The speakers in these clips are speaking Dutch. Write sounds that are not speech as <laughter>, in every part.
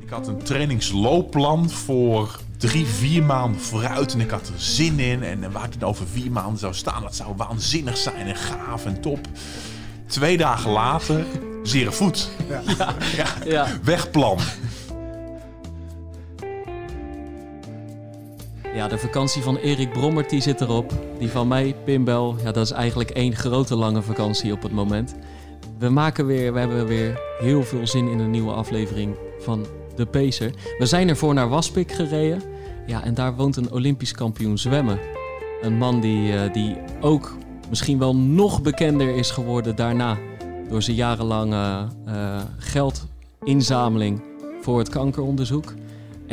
Ik had een trainingsloopplan voor drie, vier maanden vooruit. En ik had er zin in. En waar ik het over vier maanden zou staan, dat zou waanzinnig zijn en gaaf en top. Twee dagen later, zere voet. Ja. <laughs> Ja. Ja. Wegplan. Ja, de vakantie van Erik Brommert die zit erop. Die van mij, Pimbel, ja, dat is eigenlijk één grote lange vakantie op het moment. We maken weer, we hebben weer heel veel zin in een nieuwe aflevering van De Pacer. We zijn ervoor naar Waspik gereden. Ja, en daar woont een Olympisch kampioen zwemmen. Een man die, eh, die ook misschien wel nog bekender is geworden daarna. Door zijn jarenlange eh, geldinzameling voor het kankeronderzoek.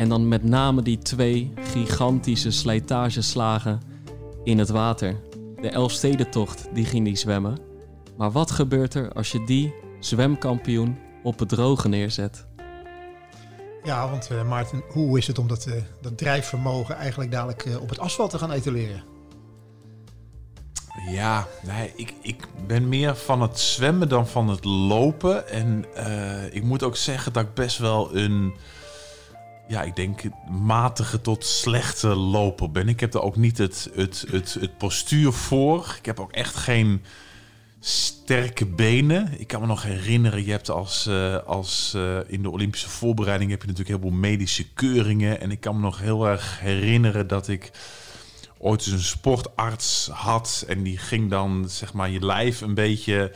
En dan met name die twee gigantische slijtageslagen in het water. De Elfstedentocht, die ging die zwemmen. Maar wat gebeurt er als je die zwemkampioen op het droge neerzet? Ja, want eh, Maarten, hoe is het om dat, eh, dat drijfvermogen eigenlijk dadelijk eh, op het asfalt te gaan etaleren? Ja, nee, ik, ik ben meer van het zwemmen dan van het lopen. En eh, ik moet ook zeggen dat ik best wel een, ja, ik denk matige tot slechte loper ben. Ik heb er ook niet het, het, het, het postuur voor. Ik heb ook echt geen sterke benen. Ik kan me nog herinneren, je hebt als, eh, als eh, in de Olympische voorbereiding heb je natuurlijk heel veel medische keuringen. En ik kan me nog heel erg herinneren dat ik ooit eens een sportarts had. En die ging dan zeg maar je lijf een beetje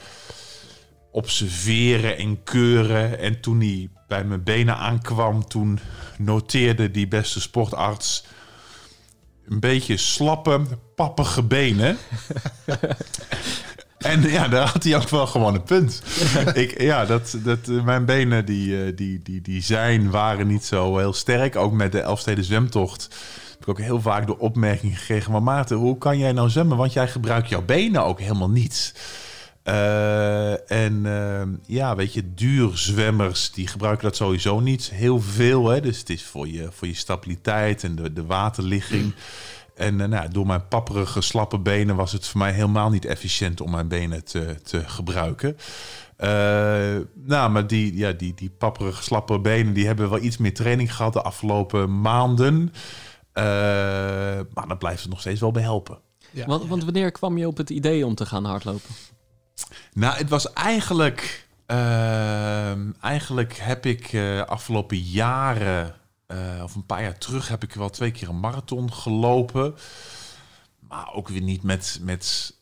observeren en keuren. En toen hij bij mijn benen aankwam, toen noteerde die beste sportarts een beetje slappe, pappige benen. <laughs> En ja, daar had hij ook wel gewoon een punt. <laughs> ik, ja, dat, dat, mijn benen die, eh, die, die, die zijn, waren niet zo heel sterk. Ook met de Elfsteden zwemtocht heb ik ook heel vaak de opmerking gekregen... maar Maarten, hoe kan jij nou zwemmen? Want jij gebruikt jouw benen ook helemaal niet. Eh, en eh, ja, weet je, duurzwemmers die gebruiken dat sowieso niet heel veel. Hè? Dus het is voor je, voor je stabiliteit en de, de waterligging. En eh, nou, door mijn papperige, slappe benen was het voor mij helemaal niet efficiënt om mijn benen te, te gebruiken. Eh, nou, maar die, ja, die, die papperige, slappe benen die hebben wel iets meer training gehad de afgelopen maanden. Eh, maar dan blijft het nog steeds wel bij helpen. Ja. Want, want wanneer kwam je op het idee om te gaan hardlopen? Nou, het was eigenlijk. ehm, eigenlijk heb ik eh, afgelopen jaren, eh, of een paar jaar terug, heb ik wel twee keer een marathon gelopen. Maar ook weer niet met. met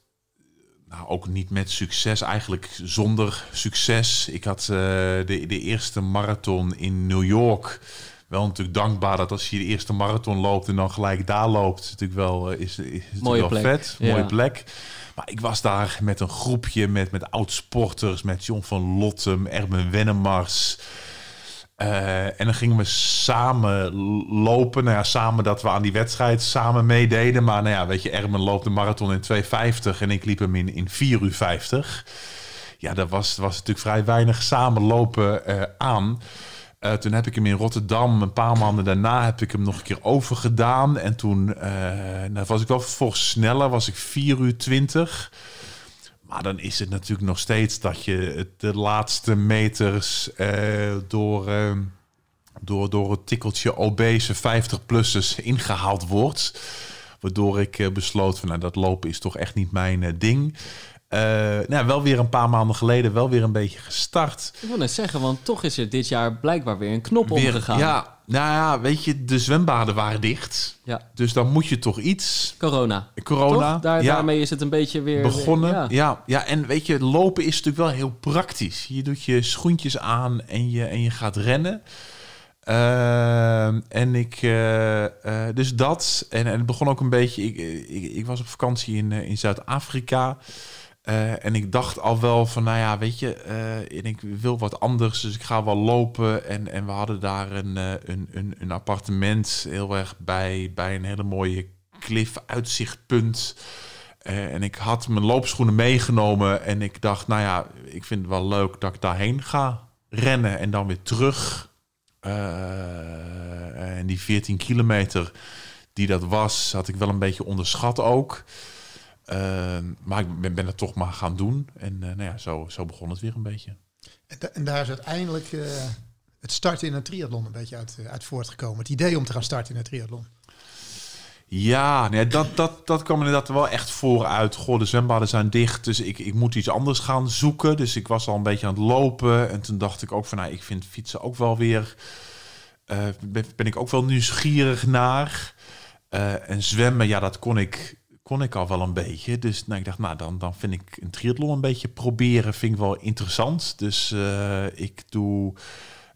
nou, ook niet met succes, eigenlijk zonder succes. Ik had eh, de, de eerste marathon in New York. Wel natuurlijk dankbaar dat als je de eerste marathon loopt en dan gelijk daar loopt, is natuurlijk wel, is, is Mooie wel plek. vet. Ja. Mooie plek. Maar ik was daar met een groepje met, met oud-sporters, met John van Lottem, Erben Wennemars. Eh, en dan gingen we samen lopen. Nou ja, samen dat we aan die wedstrijd samen meededen. Maar nou ja, weet je, Erben loopt de marathon in 2,50 en ik liep hem in, in 4 uur 50. Ja, daar was, was natuurlijk vrij weinig samenlopen eh aan. Eh, toen heb ik hem in Rotterdam, een paar maanden daarna, heb ik hem nog een keer overgedaan. En toen eh, nou, was ik wel vervolgens sneller, was ik 4 uur 20. Maar dan is het natuurlijk nog steeds dat je de laatste meters eh, door, door, door het tikkeltje obese 50-plussers ingehaald wordt. Waardoor ik besloot van nou, dat lopen is toch echt niet mijn ding. Eh, nou, wel weer een paar maanden geleden, wel weer een beetje gestart. Ik wil net zeggen, want toch is er dit jaar blijkbaar weer een knop Weer, omgegaan. ja, nou ja, weet je, de zwembaden waren dicht. Ja. Dus dan moet je toch iets. Corona. Corona. Toch? Daar, ja. Daarmee is het een beetje weer... begonnen. Ja. ja. Ja, en weet je, lopen is natuurlijk wel heel praktisch. Je doet je schoentjes aan en je, en je gaat rennen. Ehm, en ik, eh, eh, dus dat. En, en het begon ook een beetje. Ik, ik, ik was op vakantie in, in Zuid-Afrika. Eh, en ik dacht al wel van, nou ja, weet je, eh, ik wil wat anders, dus ik ga wel lopen. En, en we hadden daar een, eh, een, een, een appartement heel erg bij, bij een hele mooie klif uitzichtpunt. En ik had mijn loopschoenen meegenomen en ik dacht, nou ja, ik vind het wel leuk dat ik daarheen ga rennen en dan weer terug. En die 14 kilometer die dat was, had ik wel een beetje onderschat ook. Maar ik ben, ben het toch maar gaan doen. En nou ja, zo, zo begon het weer een beetje. En, en daar is uiteindelijk het starten in een triathlon een beetje uit, uit voortgekomen. Het idee om te gaan starten in een triathlon. Ja, nee, dat, dat, dat kwam inderdaad wel echt vooruit. Goh, de zwembaden zijn dicht, dus ik, ik moet iets anders gaan zoeken. Dus ik was al een beetje aan het lopen. En toen dacht ik ook van, nou, ik vind fietsen ook wel weer... Uh, ben, ben, ik ook wel nieuwsgierig naar. Uh, en zwemmen, ja, dat kon ik, kon ik al wel een beetje. Dus nou, ik dacht, nou, dan, dan vind ik een triathlon een beetje proberen. Vind ik wel interessant. Dus uh, ik doe...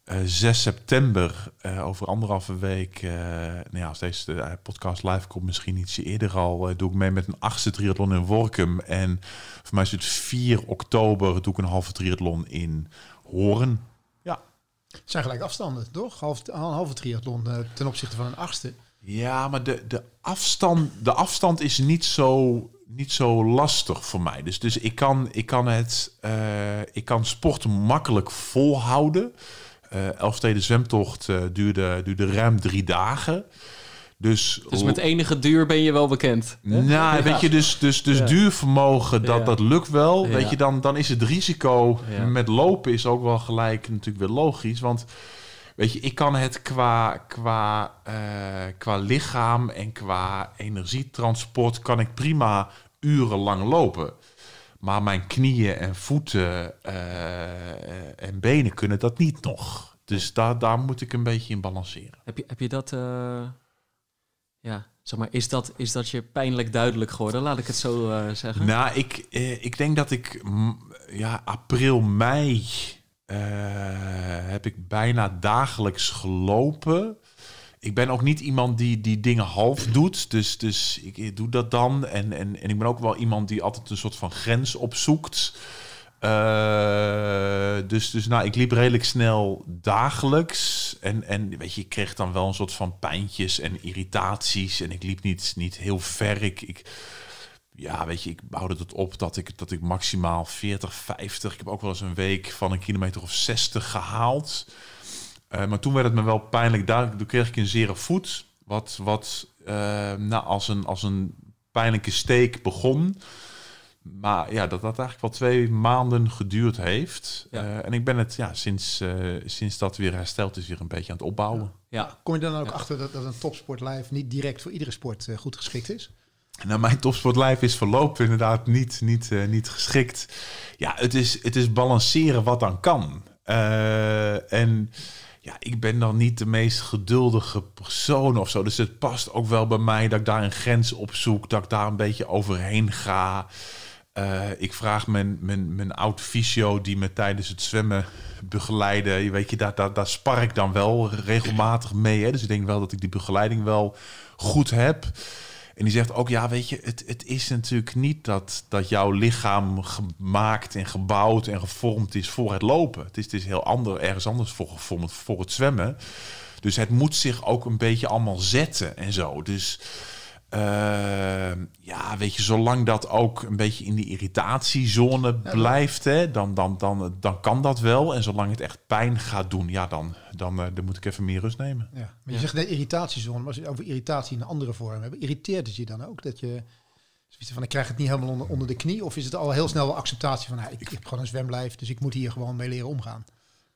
Uh, eh, 6 september, uh, over anderhalve week, nou ja, als deze podcast live komt, misschien ietsje eerder al, doe ik mee met een achtste triathlon in Workum. En voor mij is het 4 oktober, doe ik een halve triathlon in Horen. Ja. Het zijn gelijk afstanden, toch? Half, een halve triathlon ten opzichte van een achtste. Ja, maar de, de, afstand, de afstand is niet zo, niet zo lastig voor mij. Dus, dus ik, kan, ik, kan het, ik kan sport makkelijk volhouden. Uh, Elfsteden zwemtocht uh, duurde, duurde ruim drie dagen. Dus, dus met enige duur ben je wel bekend. Hè? Nou, weet je, dus, dus, dus ja. duurvermogen, dat, ja. dat lukt wel. Ja. Weet je, dan, dan is het risico met lopen is ook wel gelijk natuurlijk weer logisch. Want weet je, ik kan het qua, qua, uh, qua lichaam en qua energietransport kan ik prima urenlang lopen. Maar mijn knieën en voeten uh, en benen kunnen dat niet nog. Dus daar, daar moet ik een beetje in balanceren. Heb je, heb je dat... Uh, ja, zeg maar, is dat, is dat je pijnlijk duidelijk geworden? Laat ik het zo uh, zeggen. Nou, ik, ik denk dat ik... Ja, april, mei... heb ik bijna dagelijks gelopen ik ben ook niet iemand die, die dingen half doet. Dus, dus ik, doe dat dan. En, en, en ik ben ook wel iemand die altijd een soort van grens opzoekt. Uh, dus, dus nou, ik liep redelijk snel dagelijks. En, en weet je, ik kreeg dan wel een soort van pijntjes en irritaties. En ik liep niet, niet heel ver. Ik, ja, weet je, ik bouwde het op dat ik, dat ik maximaal 40, 50. Ik heb ook wel eens een week van een kilometer of 60 gehaald. Uh, maar toen werd het me wel pijnlijk duidelijk. Toen kreeg ik een zere voet. Wat, wat uh, nou, als, een, als een pijnlijke steek begon. Maar ja, dat dat eigenlijk wel twee maanden geduurd heeft. Ja. Uh, en ik ben het ja, sinds, sinds dat weer hersteld is, weer een beetje aan het opbouwen. Ja. ja. Kom je dan ook achter dat, dat een topsportlijf niet direct voor iedere sport goed geschikt is? Nou, mijn topsportlijf is voorlopig inderdaad niet, niet, niet geschikt. Ja, het is, het is balanceren wat dan kan. en ja, ik ben dan niet de meest geduldige persoon of zo. Dus het past ook wel bij mij dat ik daar een grens op zoek, dat ik daar een beetje overheen ga. Uh, ik vraag mijn, mijn, mijn oud fysio die me tijdens het zwemmen begeleide. Je weet je, daar, daar, daar spar ik dan wel regelmatig mee. Hè? Dus ik denk wel dat ik die begeleiding wel goed heb. En die zegt ook, ja, weet je, het, het is natuurlijk niet dat, dat jouw lichaam gemaakt en gebouwd en gevormd is voor het lopen. Het is, het is heel ander, ergens anders voor gevormd, voor het zwemmen. Dus het moet zich ook een beetje allemaal zetten en zo. Dus uh, ja, weet je, zolang dat ook een beetje in die irritatiezone blijft, hè, dan, dan, dan, dan kan dat wel. En zolang het echt pijn gaat doen, ja, dan, dan, uh, dan moet ik even meer rust nemen. Ja, maar je zegt de irritatiezone, maar als je over irritatie in een andere vorm hebben, irriteert het je dan ook dat je van ik krijg het niet helemaal onder, onder de knie? Of is het al heel snel acceptatie van nou, ik, ik heb gewoon een zwemblijf, dus ik moet hier gewoon mee leren omgaan?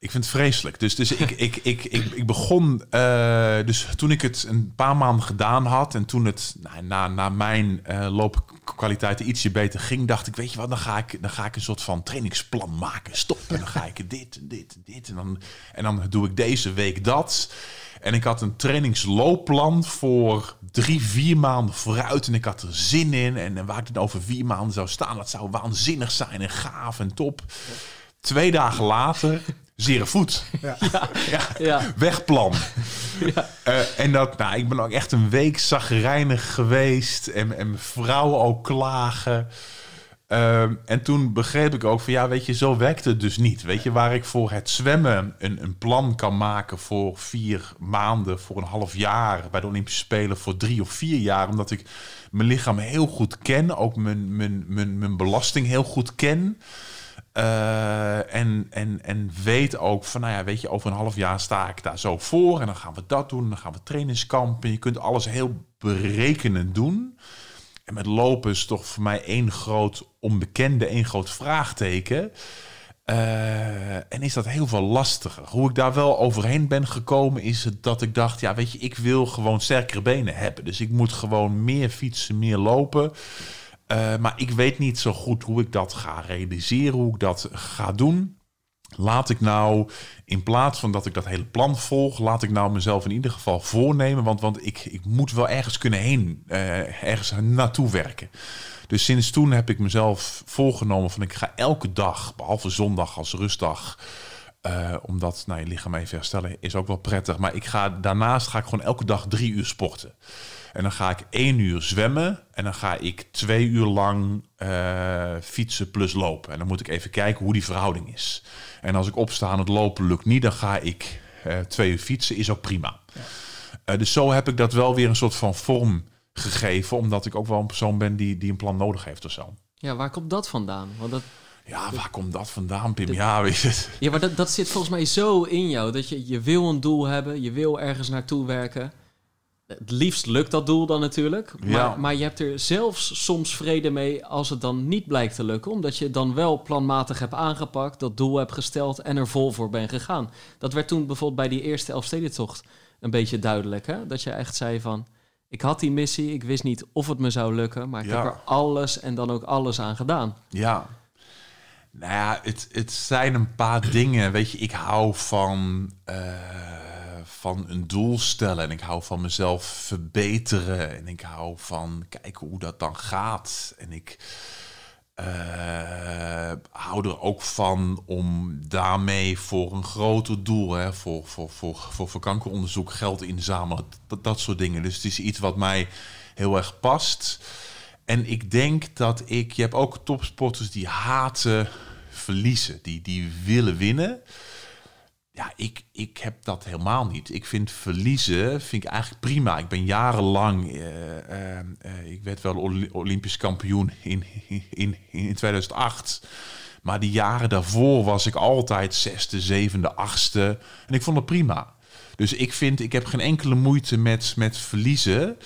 Ik vind het vreselijk. Dus, dus ik, ik, ik, ik, ik begon. Uh, dus toen ik het een paar maanden gedaan had. En toen het nou, na, na mijn uh, loopkwaliteiten ietsje beter ging. Dacht ik, weet je wat, dan ga ik, dan ga ik een soort van trainingsplan maken. Stop. En dan ga ik dit en dit en dit. En dan, en dan doe ik deze week dat. En ik had een trainingsloopplan voor drie, vier maanden vooruit. En ik had er zin in. En, waar ik het over vier maanden zou staan, dat zou waanzinnig zijn en gaaf en top. Twee dagen later zere voet. Ja. ja. ja. Wegplan. <laughs> Ja. Uh, en dat, nou, ik ben ook echt een week zagrijnig geweest. En, en vrouwen ook klagen. Uh, en toen begreep ik ook van ja, weet je, zo werkt het dus niet. Weet je, waar ik voor het zwemmen een, een plan kan maken voor vier maanden, voor een half jaar, bij de Olympische Spelen voor drie of vier jaar, omdat ik mijn lichaam heel goed ken, ook mijn, mijn, mijn, mijn belasting heel goed ken. Uh, en, en, en weet ook van, nou ja, weet je, over een half jaar sta ik daar zo voor. En dan gaan we dat doen. Dan gaan we trainingskampen. Je kunt alles heel berekenend doen. En met lopen is toch voor mij één groot onbekende, één groot vraagteken. Uh, en is dat heel veel lastiger. Hoe ik daar wel overheen ben gekomen, is dat ik dacht: ja, weet je, ik wil gewoon sterkere benen hebben. Dus ik moet gewoon meer fietsen, meer lopen. Uh, maar ik weet niet zo goed hoe ik dat ga realiseren, hoe ik dat ga doen. Laat ik nou, in plaats van dat ik dat hele plan volg, laat ik nou mezelf in ieder geval voornemen. Want, want ik, ik moet wel ergens kunnen heen, uh, ergens naartoe werken. Dus sinds toen heb ik mezelf voorgenomen van ik ga elke dag, behalve zondag als rustdag, uh, omdat nou, je lichaam even herstellen is ook wel prettig. Maar ik ga, daarnaast ga ik gewoon elke dag drie uur sporten. En dan ga ik één uur zwemmen en dan ga ik twee uur lang uh, fietsen plus lopen. En dan moet ik even kijken hoe die verhouding is. En als ik opsta aan het lopen lukt niet, dan ga ik uh, twee uur fietsen, is ook prima. Ja. dus zo heb ik dat wel weer een soort van vorm gegeven, omdat ik ook wel een persoon ben die, die een plan nodig heeft of zo. Ja, waar komt dat vandaan? Want dat, ja, waar komt dat vandaan, Pim? ja, weet je het. Ja, maar dat, dat zit volgens mij zo in jou. Dat je, je wil een doel hebben, je wil ergens naartoe werken. Het liefst lukt dat doel dan natuurlijk. Maar, Ja. maar je hebt er zelfs soms vrede mee als het dan niet blijkt te lukken. Omdat je het dan wel planmatig hebt aangepakt, dat doel hebt gesteld en er vol voor bent gegaan. Dat werd toen bijvoorbeeld bij die eerste Elfstedentocht een beetje duidelijk. Hè? Dat je echt zei van, ik had die missie, ik wist niet of het me zou lukken. Maar ik Ja. heb er alles en dan ook alles aan gedaan. Ja. Nou ja, het, het zijn een paar dingen. Weet je, ik hou van, eh, van een doel stellen. En ik hou van mezelf verbeteren. En ik hou van kijken hoe dat dan gaat. En ik eh, hou er ook van om daarmee voor een groter doel, hè, voor, voor, voor, voor, voor kankeronderzoek geld inzamelen. Dat, dat soort dingen. Dus het is iets wat mij heel erg past. En ik denk dat ik, je hebt ook topsporters die haten verliezen, die, die willen winnen. Ja, ik, ik heb dat helemaal niet. Ik vind verliezen vind ik eigenlijk prima. Ik ben jarenlang, eh, eh, eh, ik werd wel Olympisch kampioen in, in, in 2008. Maar die jaren daarvoor was ik altijd zesde, zevende, achtste. En ik vond het prima. Dus ik vind, ik heb geen enkele moeite met, met verliezen.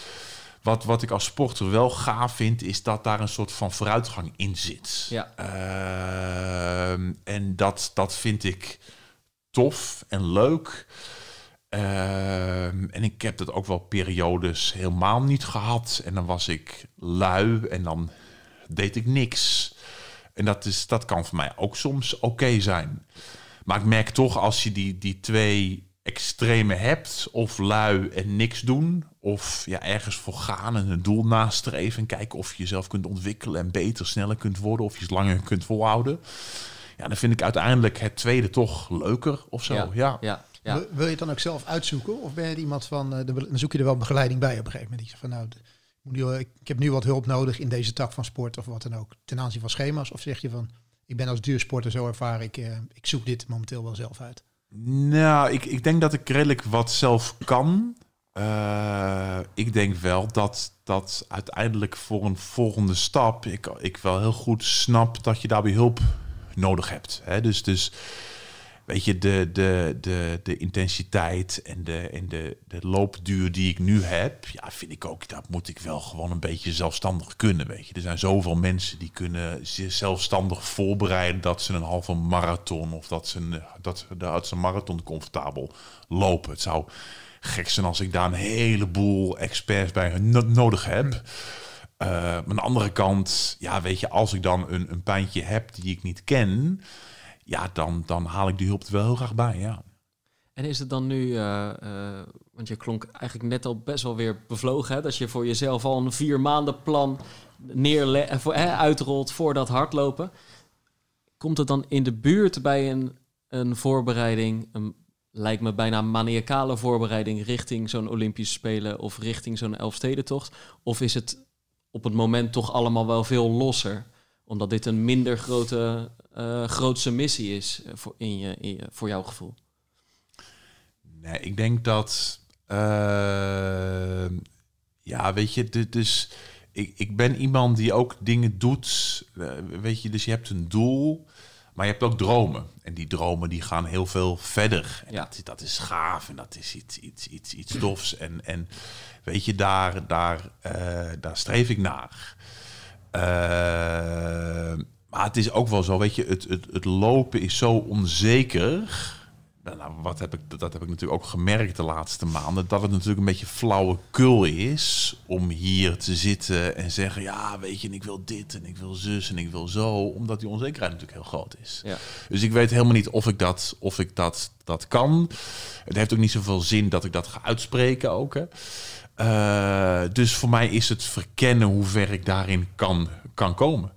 Wat, wat ik als sporter wel gaaf vind, is dat daar een soort van vooruitgang in zit. Ja. Ehm, en dat, dat vind ik tof en leuk. Ehm, en ik heb dat ook wel periodes helemaal niet gehad. En dan was ik lui en dan deed ik niks. En dat, is, dat kan voor mij ook soms oké zijn. Maar ik merk toch als je die, die twee extreme hebt, of lui en niks doen, of ja, ergens voor gaan en een doel nastreven en kijken of je jezelf kunt ontwikkelen en beter, sneller kunt worden, of je het langer kunt volhouden. Ja, dan vind ik uiteindelijk het tweede toch leuker of zo. Ja, Ja, ja, ja. Wil, je het dan ook zelf uitzoeken? Of ben je iemand van, eh, de, dan zoek je er wel begeleiding bij op een gegeven moment. Die zegt van nou, de- ik heb nu wat hulp nodig in deze tak van sport of wat dan ook. Ten aanzien van schema's. Of zeg je van, ik ben als duursporter zo ervaren, ik, eh, ik zoek dit momenteel wel zelf uit. Nou, ik, ik denk dat ik redelijk wat zelf kan. Eh, ik denk wel dat dat uiteindelijk voor een volgende stap ik, ik wel heel goed snap dat je daarbij hulp nodig hebt. Hè? Dus, dus weet je, de, de, de, de intensiteit en, de, en de, de loopduur die ik nu heb, ja, vind ik ook, dat moet ik wel gewoon een beetje zelfstandig kunnen. Weet je. Er zijn zoveel mensen die kunnen zich zelfstandig voorbereiden dat ze een halve marathon of dat ze een, dat, dat ze marathon comfortabel lopen. Het zou gek zijn als ik daar een heleboel experts bij no- nodig heb. Eh, maar aan de andere kant, ja, weet je, als ik dan een, een pijntje heb die ik niet ken, ja, dan, dan haal ik die hulp er wel heel graag bij, ja. En is het dan nu, eh, eh, want je klonk eigenlijk net al best wel weer bevlogen, hè, dat je voor jezelf al een vier maanden plan neerle eh, voor, uitrolt voor dat hardlopen. Komt het dan in de buurt bij een, een voorbereiding, een, lijkt me bijna maniacale voorbereiding richting zo'n Olympische Spelen of richting zo'n Elfstedentocht? Of is het op het moment toch allemaal wel veel losser? Omdat dit een minder grote, eh, grootse missie is eh, voor, in je, in je, voor jouw gevoel. Nee, ik denk dat. eh, ja, weet je, dit is. Ik, ik ben iemand die ook dingen doet. weet je, dus je hebt een doel. Maar je hebt ook dromen. En die dromen die gaan heel veel verder. En Ja. dat, dat is gaaf en dat is iets, iets, iets, iets tofs. En, en weet je, daar, daar, eh, daar streef ik naar. Eh, maar het is ook wel zo, weet je, het, het, het lopen is zo onzeker. Nou, nou, wat heb ik, dat heb ik natuurlijk ook gemerkt de laatste maanden. Dat het natuurlijk een beetje flauwekul is om hier te zitten en zeggen... ja, weet je, en ik wil dit en ik wil zus en ik wil zo. Omdat die onzekerheid natuurlijk heel groot is. Ja. Dus ik weet helemaal niet of ik dat, of ik dat, dat kan. Het heeft ook niet zoveel zin dat ik dat ga uitspreken ook. Hè. Eh, dus voor mij is het verkennen hoe ver ik daarin kan, kan komen.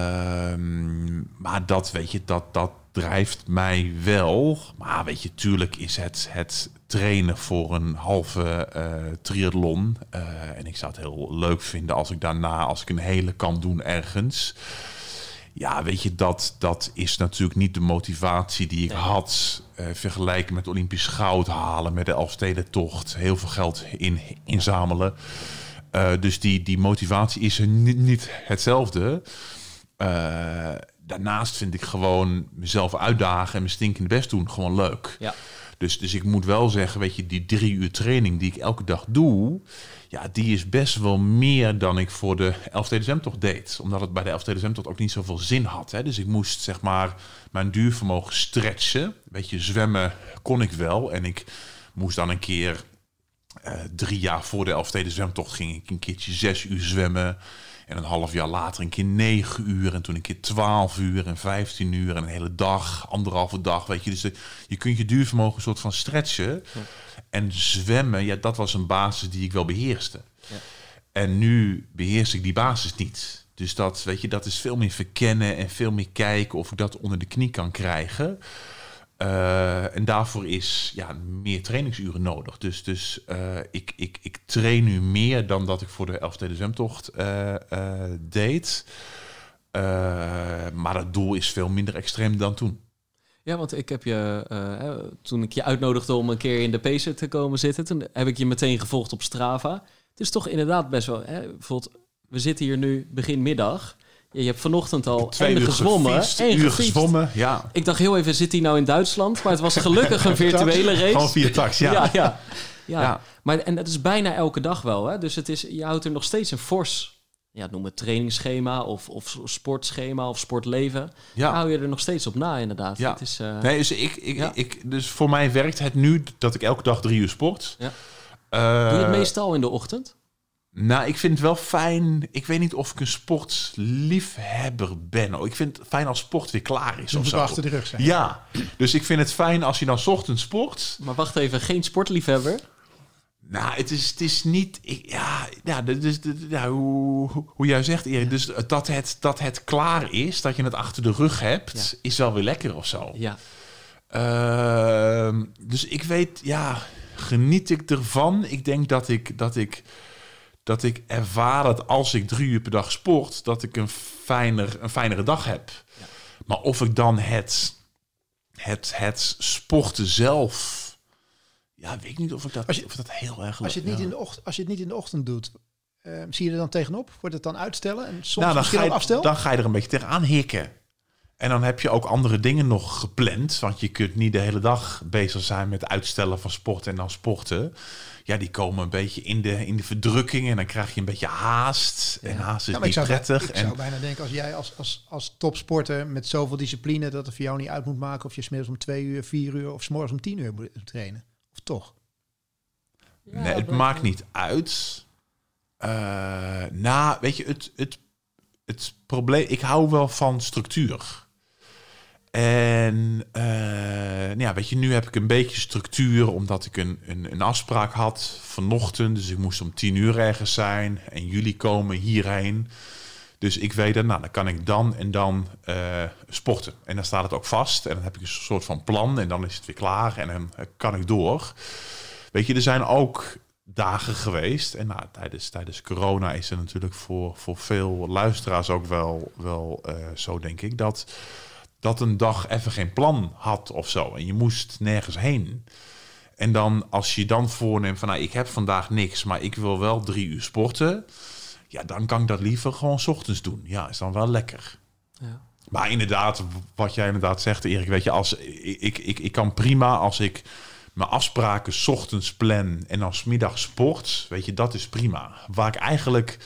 Ehm, maar dat, weet je, dat, dat drijft mij wel. Maar weet je, tuurlijk is het, het trainen voor een halve eh triathlon. eh, en ik zou het heel leuk vinden als ik daarna, als ik een hele kan doen ergens. Ja, weet je, dat, dat is natuurlijk niet de motivatie die ik Nee. had. Eh vergelijken met Olympisch goud halen, met de Elfstedentocht. Heel veel geld in, inzamelen. Eh, dus die, die motivatie is niet, niet hetzelfde. Eh, daarnaast vind ik gewoon mezelf uitdagen en mijn stinkende best doen gewoon leuk. Ja. Dus, dus ik moet wel zeggen, weet je, die drie uur training die ik elke dag doe, ja, die is best wel meer dan ik voor de Elfstedentocht deed. Omdat het bij de Elfstedentocht ook niet zoveel zin had. Hè. Dus ik moest zeg maar mijn duurvermogen stretchen. Weet je, zwemmen kon ik wel. En ik moest dan een keer eh, drie jaar voor de Elfsteden zwemtocht ging ik een keertje zes uur zwemmen. En een half jaar later een keer negen uur. En toen een keer twaalf uur en vijftien uur. En een hele dag, anderhalve dag. Weet je, dus de- je kunt je duurvermogen een soort van stretchen. En zwemmen, ja, dat was een basis die ik wel beheerste. Ja. En nu beheers ik die basis niet. Dus dat, weet je, dat is veel meer verkennen en veel meer kijken of ik dat onder de knie kan krijgen. Eh, en daarvoor is ja, meer trainingsuren nodig. Dus, dus eh, ik, ik, ik train nu meer dan dat ik voor de Elfsteden zwemtocht eh, deed. Maar het doel is veel minder extreem dan toen. Ja, want ik heb je, eh, toen ik je uitnodigde om een keer in de Pacer te komen zitten, toen heb ik je meteen gevolgd op Strava. Het is toch inderdaad best wel, hè, bijvoorbeeld, we zitten hier nu begin middag. Je hebt vanochtend al Twee uur gezwommen gefietst, en uur gezwommen, ja. Ik dacht heel even, zit hij nou in Duitsland? Maar het was gelukkig een <laughs> virtuele race. Gewoon via tax, ja. <laughs> ja, ja. Ja. Ja. Maar, en dat is bijna elke dag wel. Hè? Dus het is, je houdt er nog steeds een fors, ja, noem het trainingsschema of, of sportschema of sportleven. Ja. Hou je er nog steeds op na, inderdaad. Ja. Het is, eh, Nee, dus, ik, ik, Ja. ik, dus voor mij werkt het nu dat ik elke dag drie uur sport. Ja. Eh, Doe je het meestal in de ochtend? Nou, ik vind het wel fijn. Ik weet niet of ik een sportliefhebber ben. Oh, Ik vind het fijn als sport weer klaar is. Ze Of zo. achter de rug zijn. Ja, dus ik vind het fijn als je dan 's ochtends sport. Maar wacht even, geen sportliefhebber? Nou, het is, het is niet. Ik, ja, ja, dat- ja hoe, hoe- jij zegt, Erik. Dus dat het, dat het klaar is, dat je het achter de rug hebt, Ja. is wel weer lekker of zo. Ja. Ehm, dus ik weet, ja, geniet ik ervan? Ik denk dat ik, dat ik, dat ik ervaar dat als ik drie uur per dag sport, dat ik een, fijner, een fijnere dag heb. Maar of ik dan het, het, het sporten zelf, ja, weet ik niet of ik dat, Als je- of dat heel erg Als je het niet, ja. in, de ochtend, als je het niet in de ochtend doet, eh, zie je er dan tegenop? Wordt het dan uitstellen en soms nou, dan ga, je, afstel? dan ga je er een beetje tegenaan hikken. En dan heb je ook andere dingen nog gepland. Want je kunt niet de hele dag bezig zijn met uitstellen van sport en dan sporten. Ja, die komen een beetje in de, in de verdrukking. En dan krijg je een beetje haast. En haast is niet ik zou, prettig. Ik en, zou bijna denken, als jij als, als, als topsporter met zoveel discipline, dat het voor jou niet uit moet maken of je smiddags om twee uur, vier uur of s'morgens om tien uur moet trainen. Of toch? nee, het maakt niet uit. Eh nou, weet je, het, het, het probleem... Ik hou wel van structuur. En eh, nou ja, weet je, nu heb ik een beetje structuur omdat ik een, een, een afspraak had vanochtend. Dus ik moest om tien uur ergens zijn en jullie komen hierheen. Dus ik weet dat, nou, dan kan ik dan en dan eh, sporten. En dan staat het ook vast en dan heb ik een soort van plan en dan is het weer klaar en dan eh, kan ik door. Weet je, er zijn ook dagen geweest. En nou, tijdens, tijdens corona is er natuurlijk voor, voor veel luisteraars ook wel, wel eh, zo, denk ik, dat, dat een dag even geen plan had of zo. En je moest nergens heen. En dan als je dan voorneemt van, nou, ik heb vandaag niks, maar ik wil wel drie uur sporten. Ja, dan kan ik dat liever gewoon 's ochtends doen. Ja, is dan wel lekker. Ja. Maar inderdaad, wat jij inderdaad zegt, Erik, weet je, als ik, ik, ik kan prima als ik mijn afspraken 's ochtends plan en dan 's middags sport, weet je, dat is prima. Waar ik eigenlijk,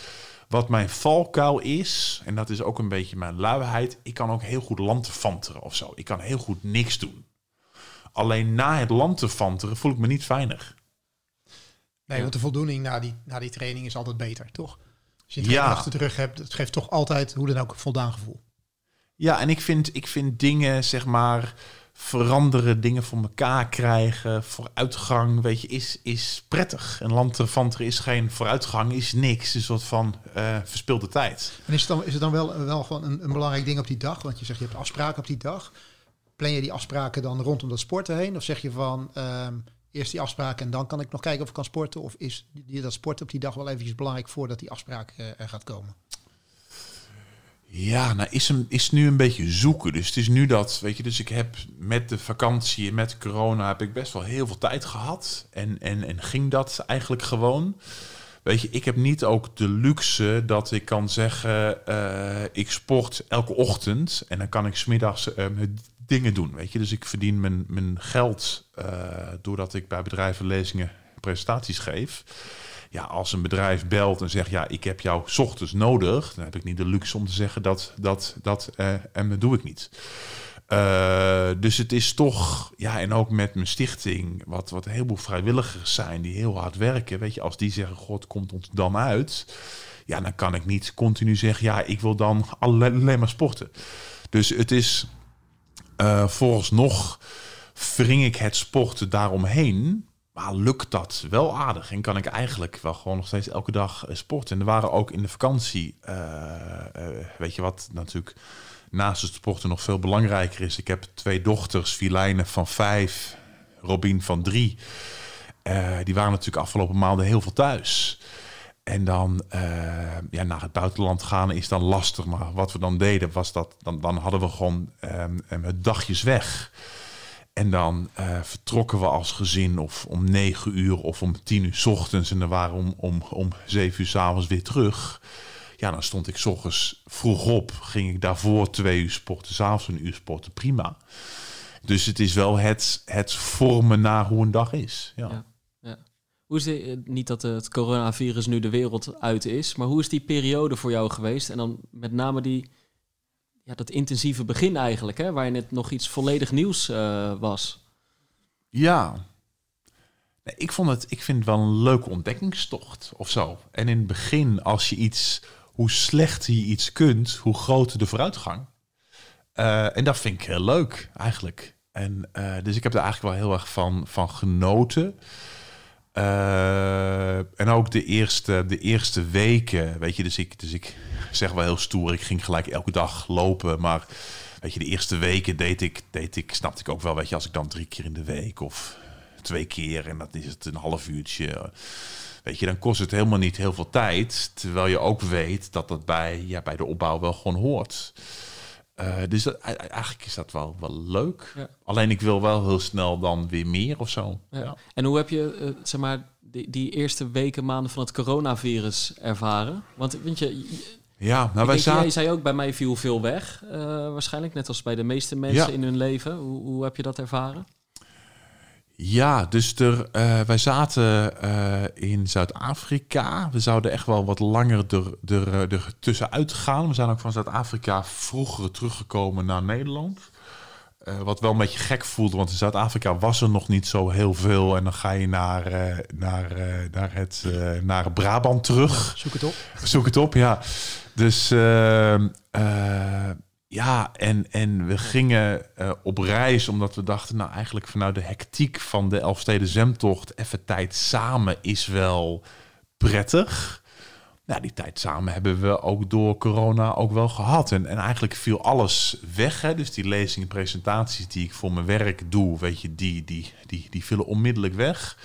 wat mijn valkuil is, en dat is ook een beetje mijn luiheid, ik kan ook heel goed lantefanteren of zo. Ik kan heel goed niks doen. Alleen na het lantefanteren voel ik me niet veilig. Nee, want de voldoening na die, na die training is altijd beter, toch? Als je een Ja. achter de rug hebt, het geeft toch altijd, hoe dan ook, een voldaan gevoel. Ja, en ik vind, ik vind dingen, zeg maar, veranderen, dingen voor elkaar krijgen, vooruitgang, weet je, is, is prettig. En lantefanteren is geen vooruitgang, is niks. Een soort van eh verspilde tijd. En is het dan, is het dan wel, wel gewoon een, een belangrijk ding op die dag? Want je zegt je hebt afspraken op die dag. Plan je die afspraken dan rondom dat sporten heen? Of zeg je van ehm, eerst die afspraken en dan kan ik nog kijken of ik kan sporten? Of is die, dat sporten op die dag wel eventjes belangrijk voordat die afspraak eh, er gaat komen? Ja, nou is, hem, is nu een beetje zoeken. Dus het is nu dat, weet je, dus ik heb met de vakantie en met corona heb ik best wel heel veel tijd gehad. En, en, en ging dat eigenlijk gewoon. Weet je, ik heb niet ook de luxe dat ik kan zeggen, eh, ik sport elke ochtend en dan kan ik smiddags mijn dingen doen. Weet je, dus ik verdien mijn, mijn geld eh, doordat ik bij bedrijven lezingen presentaties geef. Ja, als een bedrijf belt en zegt, ja, ik heb jou ochtends nodig, dan heb ik niet de luxe om te zeggen dat dat dat eh, en dat doe ik niet. Eh, dus het is toch, ja, en ook met mijn stichting, wat, wat een heleboel vrijwilligers zijn die heel hard werken. Weet je, als die zeggen, God komt ons dan uit, ja, dan kan ik niet continu zeggen, ja, ik wil dan alleen maar sporten. Dus het is, eh vooralsnog wring ik het sporten daaromheen. Maar lukt dat wel aardig en kan ik eigenlijk wel gewoon nog steeds elke dag eh, sporten. En er waren ook in de vakantie, eh, weet je wat natuurlijk naast het sporten nog veel belangrijker is. Ik heb twee dochters, Filijne van vijf, Robin van drie. Die waren natuurlijk afgelopen maanden heel veel thuis. En dan eh, ja, naar het buitenland gaan is dan lastig. Maar wat we dan deden was dat dan, dan hadden we gewoon ehm, ehm, dagjes weg. En dan eh, vertrokken we als gezin of om negen uur of om tien uur ochtends. En dan waren we om, om, om zeven uur 's avonds weer terug. Ja, dan stond ik 's ochtends vroeg op. Ging ik daarvoor twee uur sporten, 's avonds een uur sporten. Prima. Dus het is wel het, het vormen naar hoe een dag is. Ja. Hoe is eh, niet dat het coronavirus nu de wereld uit is, maar hoe is die periode voor jou geweest? En dan met name die, ja, dat intensieve begin eigenlijk, hè, waarin het nog iets volledig nieuws eh, was. Ja. Ik, vond het, ik vind het wel een leuke ontdekkingstocht of zo. En in het begin, als je iets, hoe slechter je iets kunt, hoe groter de vooruitgang. Eh, en dat vind ik heel leuk eigenlijk. En, dus ik heb er eigenlijk wel heel erg van, van genoten. Eh, en ook de eerste, de eerste weken, weet je, dus ik, dus ik zeg wel heel stoer, ik ging gelijk elke dag lopen, maar weet je, de eerste weken deed ik, deed ik, snapte ik ook wel, weet je, als ik dan drie keer in de week of twee keer en dat is het een half uurtje, weet je, dan kost het helemaal niet heel veel tijd, terwijl je ook weet dat dat bij, ja, bij de opbouw wel gewoon hoort. Eh, dus dat, e- eigenlijk is dat wel, wel leuk. Ja. Alleen ik wil wel heel snel dan weer meer of zo. Ja. Ja. En hoe heb je, eh, zeg maar, die, die eerste weken, maanden van het coronavirus ervaren? Want weet je, Ja, nou wij zaten... jij zei ook, bij mij viel veel weg, eh, waarschijnlijk, net als bij de meeste mensen in hun leven. Hoe, hoe heb je dat ervaren? Ja, dus er, eh, wij zaten eh, in Zuid-Afrika. We zouden echt wel wat langer er, er, eh, er tussenuit gaan. We zijn ook van Zuid-Afrika vroeger teruggekomen naar Nederland. Wat wel een beetje gek voelde, want in Zuid-Afrika was er nog niet zo heel veel. En dan ga je naar, naar, naar, het, naar Brabant terug. Zoek het op. Zoek het op, ja. Dus ehm, eh, ja, en, en we gingen eh, op reis omdat we dachten, nou eigenlijk vanuit de hectiek van de Elfsteden Zemtocht, even tijd samen is wel prettig. Nou, die tijd samen hebben we ook door corona ook wel gehad. En, en eigenlijk viel alles weg. Hè? Dus die lezingen, presentaties die ik voor mijn werk doe, weet je, die, die, die, die vielen onmiddellijk weg.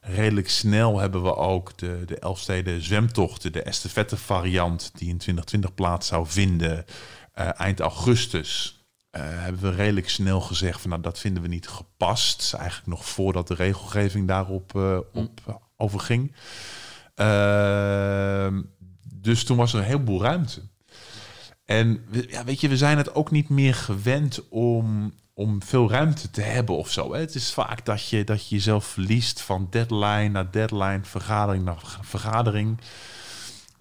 Redelijk snel hebben we ook de, de Elfsteden zwemtochten, de estafette variant, die in 2020 plaats zou vinden, eh, eind augustus. eh, hebben we redelijk snel gezegd van nou dat vinden we niet gepast. Eigenlijk nog voordat de regelgeving daarop eh, op uh, overging. Ehm, dus toen was er een heleboel ruimte. En ja, weet je, we zijn het ook niet meer gewend om, om veel ruimte te hebben of zo. Hè? Het is vaak dat je, dat je jezelf verliest van deadline naar deadline, vergadering naar vergadering.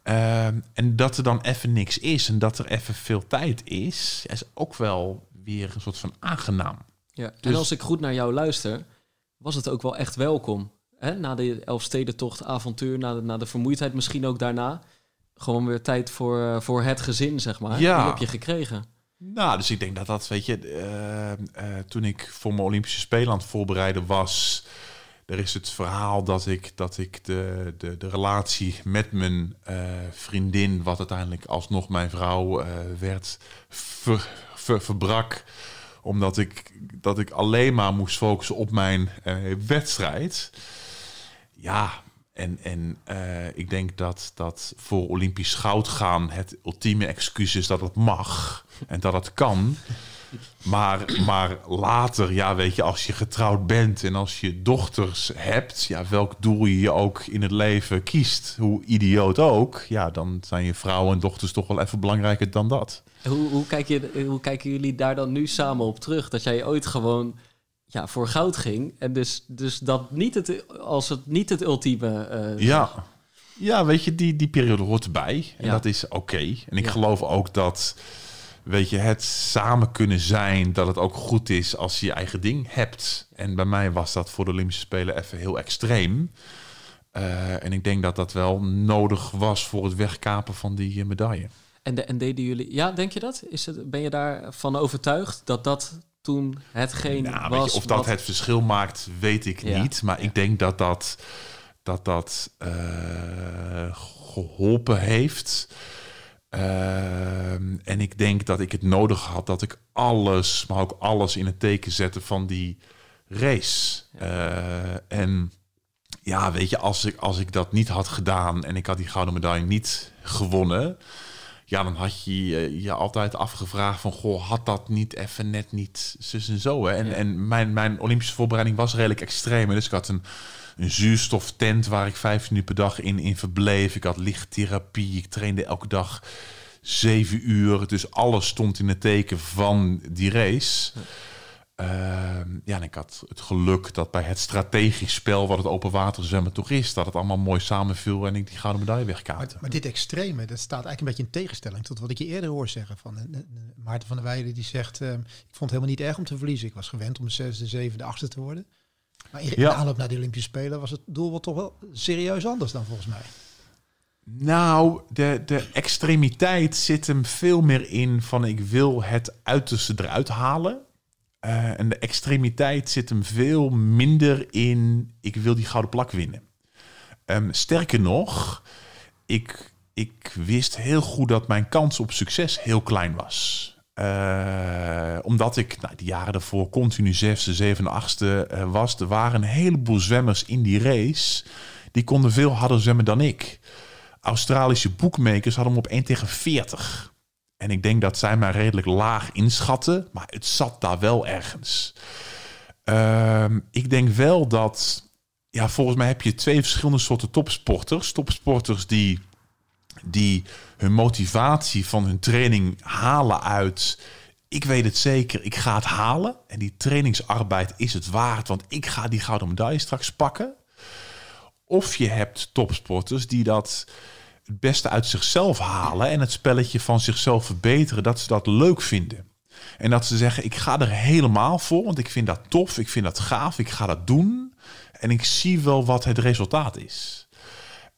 Ehm, en dat er dan even niks is en dat er even veel tijd is, is ook wel weer een soort van aangenaam. Ja. Dus- En als ik goed naar jou luister, was het ook wel echt welkom. Hè? Na de Elfstedentocht, avontuur, na de, na de vermoeidheid misschien ook daarna. Gewoon weer tijd voor, eh, voor het gezin, zeg maar. Ja. Die heb je gekregen. Nou, dus ik denk dat dat, weet je, eh, eh, toen ik voor mijn Olympische Spelen aan het voorbereiden was, er is het verhaal dat ik, dat ik de, de, de relatie met mijn eh, vriendin, wat uiteindelijk alsnog mijn vrouw eh, werd, ver, ver- verbrak. Omdat ik, dat ik alleen maar moest focussen op mijn eh, wedstrijd. Ja, en, en ik denk dat, dat voor Olympisch goud gaan het ultieme excuus is dat het mag en dat het kan. Maar, maar later, ja, weet je, als je getrouwd bent en als je dochters hebt, ja, welk doel je je ook in het leven kiest, hoe idioot ook, ja, dan zijn je vrouwen en dochters toch wel even belangrijker dan dat. Hoe, hoe, kijk je, hoe kijken jullie daar dan nu samen op terug? Dat jij ooit gewoon ja, voor goud ging. En dus, dus dat niet het, als het niet het ultieme... eh, Ja. Ja, weet je, die, die periode hoort erbij. En Ja. dat is oké. En ik Ja. geloof ook dat, weet je, het samen kunnen zijn, dat het ook goed is als je je eigen ding hebt. En bij mij was dat voor de Olympische Spelen even heel extreem. Eh, en ik denk dat dat wel nodig was voor het wegkapen van die eh, medaille. En, de, en deden jullie... Ja, denk je dat? Is het, ben je daarvan overtuigd dat dat toen hetgeen Nou, was... je, of dat wat- het verschil maakt, weet ik Ja. niet. Maar Ja. ik denk dat dat, dat, dat eh, geholpen heeft. Ehm, en ik denk dat ik het nodig had dat ik alles, maar ook alles in het teken zette van die race. Eh, en ja, weet je, als ik, als ik dat niet had gedaan en ik had die gouden medaille niet gewonnen, ja, dan had je je, altijd afgevraagd van, goh, had dat niet even net niet zus en zo. Hè? En, Ja. en mijn, mijn Olympische voorbereiding was redelijk extreem. Dus ik had een, een zuurstoftent waar ik vijf minuten per dag in, in verbleef. Ik had lichttherapie. Ik trainde elke dag zeven uur. Dus alles stond in het teken van die race. Ehm, ja, en ik had het geluk dat bij het strategisch spel, wat het open water zwemmen toch is, dat het allemaal mooi samenviel en ik die gouden medaille Maar, wegkaapte. maar dit extreme, dat staat eigenlijk een beetje in tegenstelling tot wat ik je eerder hoor zeggen. Van eh, eh, Maarten van der Weijden die zegt, eh, ik vond het helemaal niet erg om te verliezen. Ik was gewend om de zesde, zevende, achtste te worden. Maar in, Ja. aanloop naar de Olympische Spelen was het doel wel toch wel serieus anders dan volgens mij. Nou, de, de extremiteit zit hem veel meer in van ik wil het uiterste eruit halen. Eh, en de extremiteit zit hem veel minder in ik wil die gouden plak winnen. Ehm, sterker nog, ik, ik wist heel goed dat mijn kans op succes heel klein was. Eh, omdat ik nou, de jaren daarvoor continu zesde, zevende, achtste eh, was. Er waren een heleboel zwemmers in die race. Die konden veel harder zwemmen dan ik. Australische boekmakers hadden hem op 1 tegen 40. En ik denk dat zij mij redelijk laag inschatten, maar het zat daar wel ergens. Ehm, ik denk wel dat, ja, volgens mij heb je twee verschillende soorten topsporters. Topsporters die, die hun motivatie van hun training halen uit. Ik weet het zeker, ik ga het halen. En die trainingsarbeid is het waard, want ik ga die gouden medaille straks pakken. Of je hebt topsporters die dat het beste uit zichzelf halen en het spelletje van zichzelf verbeteren, dat ze dat leuk vinden. En dat ze zeggen, ik ga er helemaal voor, want ik vind dat tof, ik vind dat gaaf, ik ga dat doen. En ik zie wel wat het resultaat is.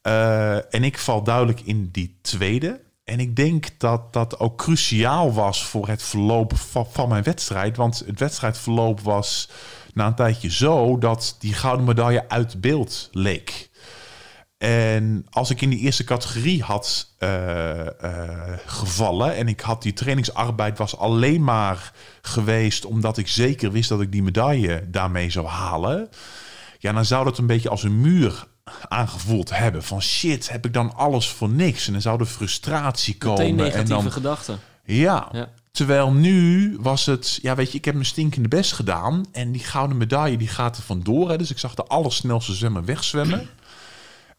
Eh, en ik val duidelijk in die tweede. En ik denk dat dat ook cruciaal was voor het verloop van, mijn wedstrijd. Want het wedstrijdverloop was na een tijdje zo dat die gouden medaille uit beeld leek. En als ik in die eerste categorie had eh, eh, gevallen en ik had die trainingsarbeid was alleen maar geweest omdat ik zeker wist dat ik die medaille daarmee zou halen, ja, dan zou dat een beetje als een muur aangevoeld hebben. Van shit, heb ik dan alles voor niks? En dan zou de frustratie komen. Meteen en negatieve dan, gedachten. ja. Ja. Terwijl nu was het, ja weet je, ik heb mijn stinkende best gedaan. En die gouden medaille die gaat er vandoor. Hè, dus ik zag de allersnelste zwemmer wegzwemmen. <clears throat>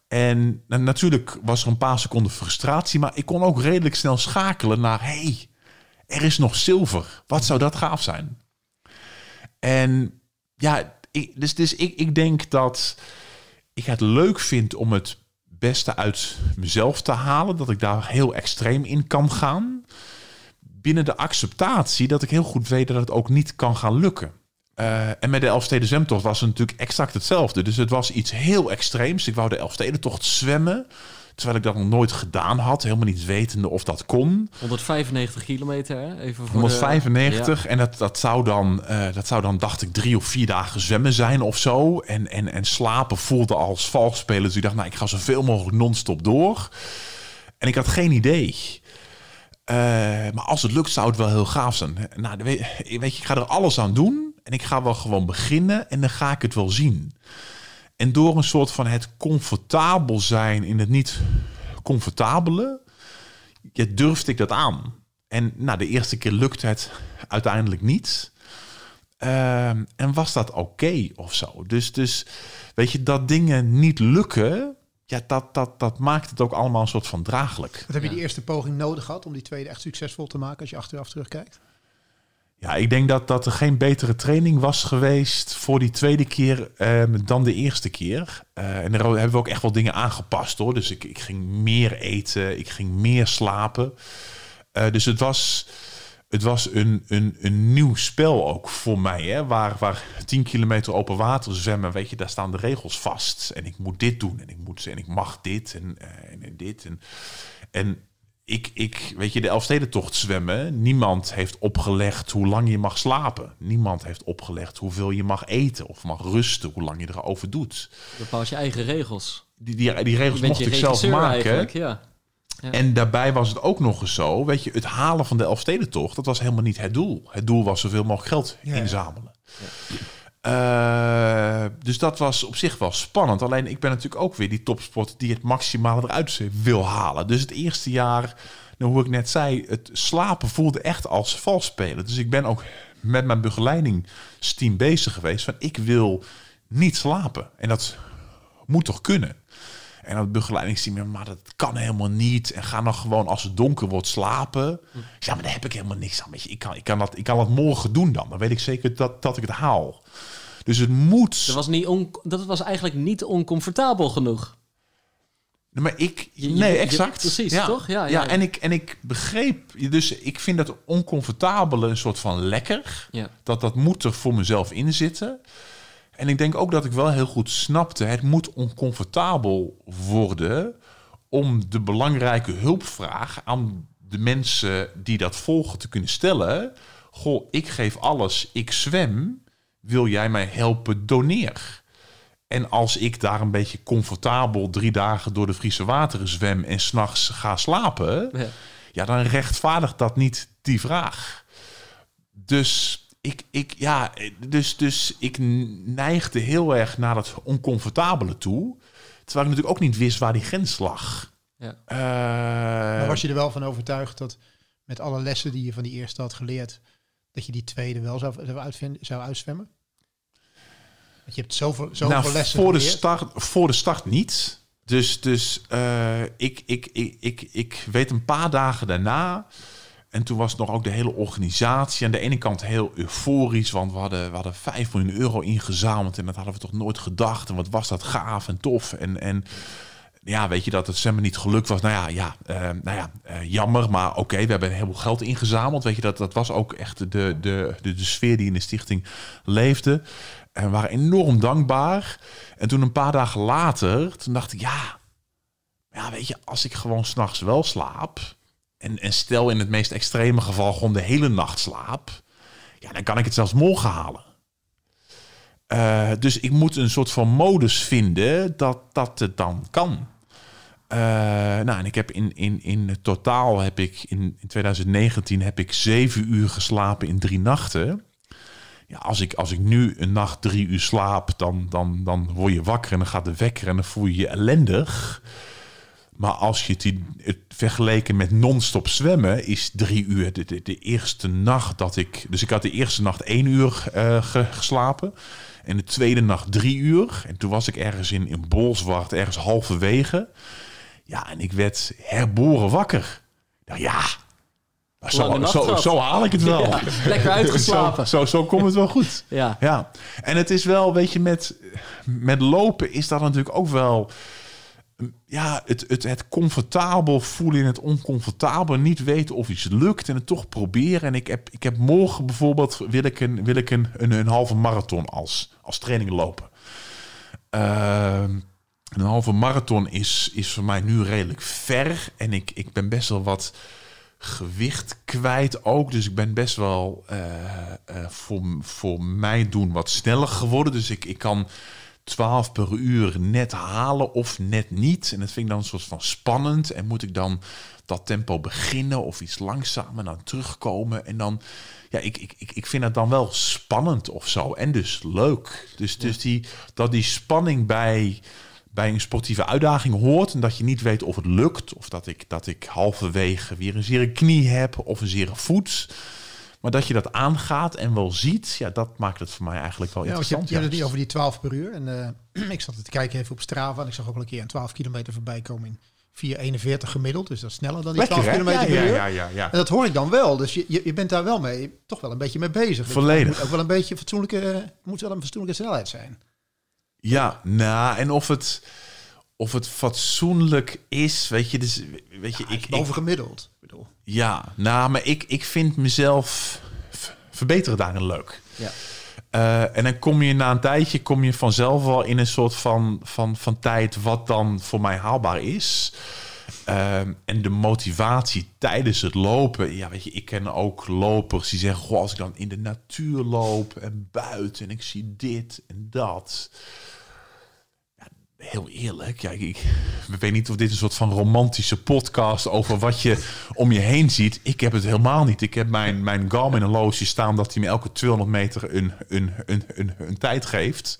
En na- natuurlijk was er een paar seconden frustratie, maar ik kon ook redelijk snel schakelen naar: hey, er is nog zilver. Wat zou dat gaaf zijn? En ja, ik, dus, dus ik, ik denk dat ik het leuk vind om het beste uit mezelf te halen. Dat ik daar heel extreem in kan gaan. Binnen de acceptatie dat ik heel goed weet dat het ook niet kan gaan lukken. Eh, en met de Elfsteden was het natuurlijk exact hetzelfde. Dus het was iets heel extreems. Ik wou de Elfstedentocht zwemmen. Terwijl ik dat nog nooit gedaan had. Helemaal niet wetende of dat kon. 195 kilometer, hè? Even voor de- 195. En dat, dat, zou dan, eh, dat zou dan, dacht ik, drie of vier dagen zwemmen zijn of zo. En, en, en slapen voelde als vals spelen. Dus ik dacht, nou, ik ga zoveel mogelijk non-stop door. En ik had geen idee. Eh, maar als het lukt, zou het wel heel gaaf zijn. Nou, weet, weet je, ik ga er alles aan doen. En ik ga wel gewoon beginnen. En dan ga ik het wel zien. En door een soort van het comfortabel zijn in het niet comfortabele, ja, durfde ik dat aan. En nou, de eerste keer lukte het uiteindelijk niet. Ehm, en was dat oké of zo? Dus, dus weet je, dat dingen niet lukken, ja, dat, dat, dat maakt het ook allemaal een soort van draaglijk. Wat heb je Ja. die eerste poging nodig gehad om die tweede echt succesvol te maken als je achteraf terugkijkt? Ja, ik denk dat, dat er geen betere training was geweest voor die tweede keer ehm, dan de eerste keer. Eh, en daar hebben we ook echt wel dingen aangepast hoor. Dus ik, ik ging meer eten, ik ging meer slapen. Eh, dus het was, het was een, een, een nieuw spel ook voor mij. Hè? Waar, waar 10 kilometer open water zwemmen, weet je, daar staan de regels vast. En ik moet dit doen en ik, moet, en ik mag dit en, eh, en, en dit. En, en ik, ik, weet je, de Elfstedentocht zwemmen. Niemand heeft opgelegd hoe lang je mag slapen. Niemand heeft opgelegd hoeveel je mag eten of mag rusten, hoe lang je erover doet. Je bepaalt je eigen regels. Die, die, die regels mocht je ik zelf maken. ja. Ja. En daarbij was het ook nog eens zo, weet je, het halen van de Elfstedentocht, dat was helemaal niet het doel. Het doel was zoveel mogelijk geld Ja, ja. Eh, dus dat was op zich wel spannend. Alleen ik ben natuurlijk ook weer die topsport die het maximale eruit wil halen. Dus het eerste jaar, nou, hoe ik net zei, het slapen voelde echt als vals spelen. Dus ik ben ook met mijn begeleidingsteam bezig geweest van ik wil niet slapen. En dat moet toch kunnen? En dat begeleidingsteam, maar dat kan helemaal niet. En ga dan gewoon als het donker wordt slapen. Ja, maar daar heb ik helemaal niks aan. Weet je, ik, kan, ik, kan dat, ik kan dat morgen doen dan. Dan weet ik zeker dat, dat ik het haal. Dus het moet. Dat was, niet on- dat was eigenlijk niet oncomfortabel genoeg. Nee, Maar ik. Je- nee, je- exact. precies, ja. toch? Ja, Ja, ja. en, ik, en ik begreep. Dus ik vind dat oncomfortabele een soort van lekker. Ja. Dat dat moet er voor mezelf in zitten. En ik denk ook dat ik wel heel goed snapte. Het moet oncomfortabel worden. om de belangrijke hulpvraag aan de mensen die dat volgen te kunnen stellen. Goh, ik geef alles, ik zwem. Wil jij mij helpen? Doneer. En als ik daar een beetje comfortabel drie dagen door de Friese wateren zwem en s'nachts ga slapen, Ja. ja, dan rechtvaardigt dat niet die vraag. Dus ik, ik, ja, dus, dus ik neigde heel erg naar dat oncomfortabele toe. Terwijl ik natuurlijk ook niet wist waar die grens lag. Ja. Eh, Maar was je er wel van overtuigd dat met alle lessen die je van die eerste had geleerd, dat je die tweede wel zou, zou, uitvinden, zou uitzwemmen? Want je hebt zoveel, zoveel nou, lessen voor de, start, voor de start niet. Dus, dus eh, ik, ik, ik, ik, ik weet een paar dagen daarna. En toen was nog ook de hele organisatie aan de ene kant heel euforisch. Want we hadden, we hadden 5 miljoen euro ingezameld. En dat hadden we toch nooit gedacht. En wat was dat gaaf en tof. En, en ja, weet je dat het zwemmen niet gelukt was. Nou ja, ja, eh, nou ja eh, jammer. Maar oké, we hebben een heleboel geld ingezameld. Weet je, dat, dat was ook echt de, de, de, de sfeer die in de stichting leefde. En we waren enorm dankbaar. En toen een paar dagen later, toen dacht ik, ja, ja weet je, als ik gewoon s'nachts wel slaap. En, en stel in het meest extreme geval gewoon de hele nacht slaap. Ja, dan kan ik het zelfs morgen halen. Eh, dus ik moet een soort van modus vinden dat dat het dan kan. Eh, nou, en ik heb in, in, in totaal heb ik in, in 2019 heb ik zeven uur geslapen in drie nachten. Ja, als ik, als ik nu een nacht drie uur slaap, dan, dan, dan word je wakker en dan gaat de wekker en dan voel je je ellendig. Maar als je het, het vergeleken met non-stop zwemmen is drie uur de, de, de eerste nacht dat ik... Dus ik had de eerste nacht één uur eh, ge- geslapen. En de tweede nacht drie uur. En toen was ik ergens in, in Bolsward, ergens halverwege. Ja, en ik werd herboren wakker. Nou ja, Lange zo, zo, zo haal ik het wel. Ja, lekker uitgeslapen. <laughs> Zo, zo, zo komt het wel goed. Ja. Ja, en het is wel, weet je, met, met lopen is dat natuurlijk ook wel... Ja, het, het, het comfortabel voelen in het oncomfortabel. Niet weten of iets lukt en het toch proberen. En ik heb, ik heb morgen bijvoorbeeld, wil ik een, wil ik een, een, halve marathon als, als training lopen. Ehm, een halve marathon is, is voor mij nu redelijk ver. En ik, ik ben best wel wat gewicht kwijt ook. Dus ik ben best wel eh, eh, voor, voor mij doen wat sneller geworden. Dus ik, ik kan 12 per uur net halen of net niet. En dat vind ik dan een soort van spannend. En moet ik dan dat tempo beginnen of iets langzamer dan terugkomen? En dan, ja, ik, ik, ik, ik vind het dan wel spannend of zo. En dus leuk. Dus, dus die, dat die spanning bij bij een sportieve uitdaging hoort en dat je niet weet of het lukt of dat ik, dat ik halverwege weer een zere knie heb of een zere voet. Maar dat je dat aangaat en wel ziet, ja, dat maakt het voor mij eigenlijk wel Ja, je, interessant. hebt- je hebt het niet over die 12 per uur. En eh, <clears throat> ik zat te kijken even op Strava. En ik zag ook al een keer een 12 kilometer voorbij komen in 4,41 gemiddeld. Dus dat is sneller dan die Lekker, 12 hè? kilometer Ja, per uur. ja, ja, ja. En dat hoor ik dan wel. Dus je, je, je bent daar wel mee, toch wel een beetje mee bezig. Volledig. Het moet ook wel een beetje fatsoenlijke, het moet wel een fatsoenlijke snelheid zijn. Ja, nou, en of het, of het fatsoenlijk is, weet je, dus, weet je, ik, ik, Boven gemiddeld. Ik bedoel. Ja, nou, maar ik, ik vind mezelf verbeteren daarin leuk. Ja. Eh, en dan kom je na een tijdje kom je vanzelf wel in een soort van, van, van tijd wat dan voor mij haalbaar is. Ehm, en de motivatie tijdens het lopen. Ja, weet je, ik ken ook lopers die zeggen: Goh, als ik dan in de natuur loop en buiten en ik zie dit en dat. Heel eerlijk, ja, ik, weet niet of dit een soort van romantische podcast over wat je om je heen ziet. Ik heb het helemaal niet. Ik heb mijn, mijn Garmin horloge staan dat hij me elke 200 meter een, een, een, een, tijd geeft.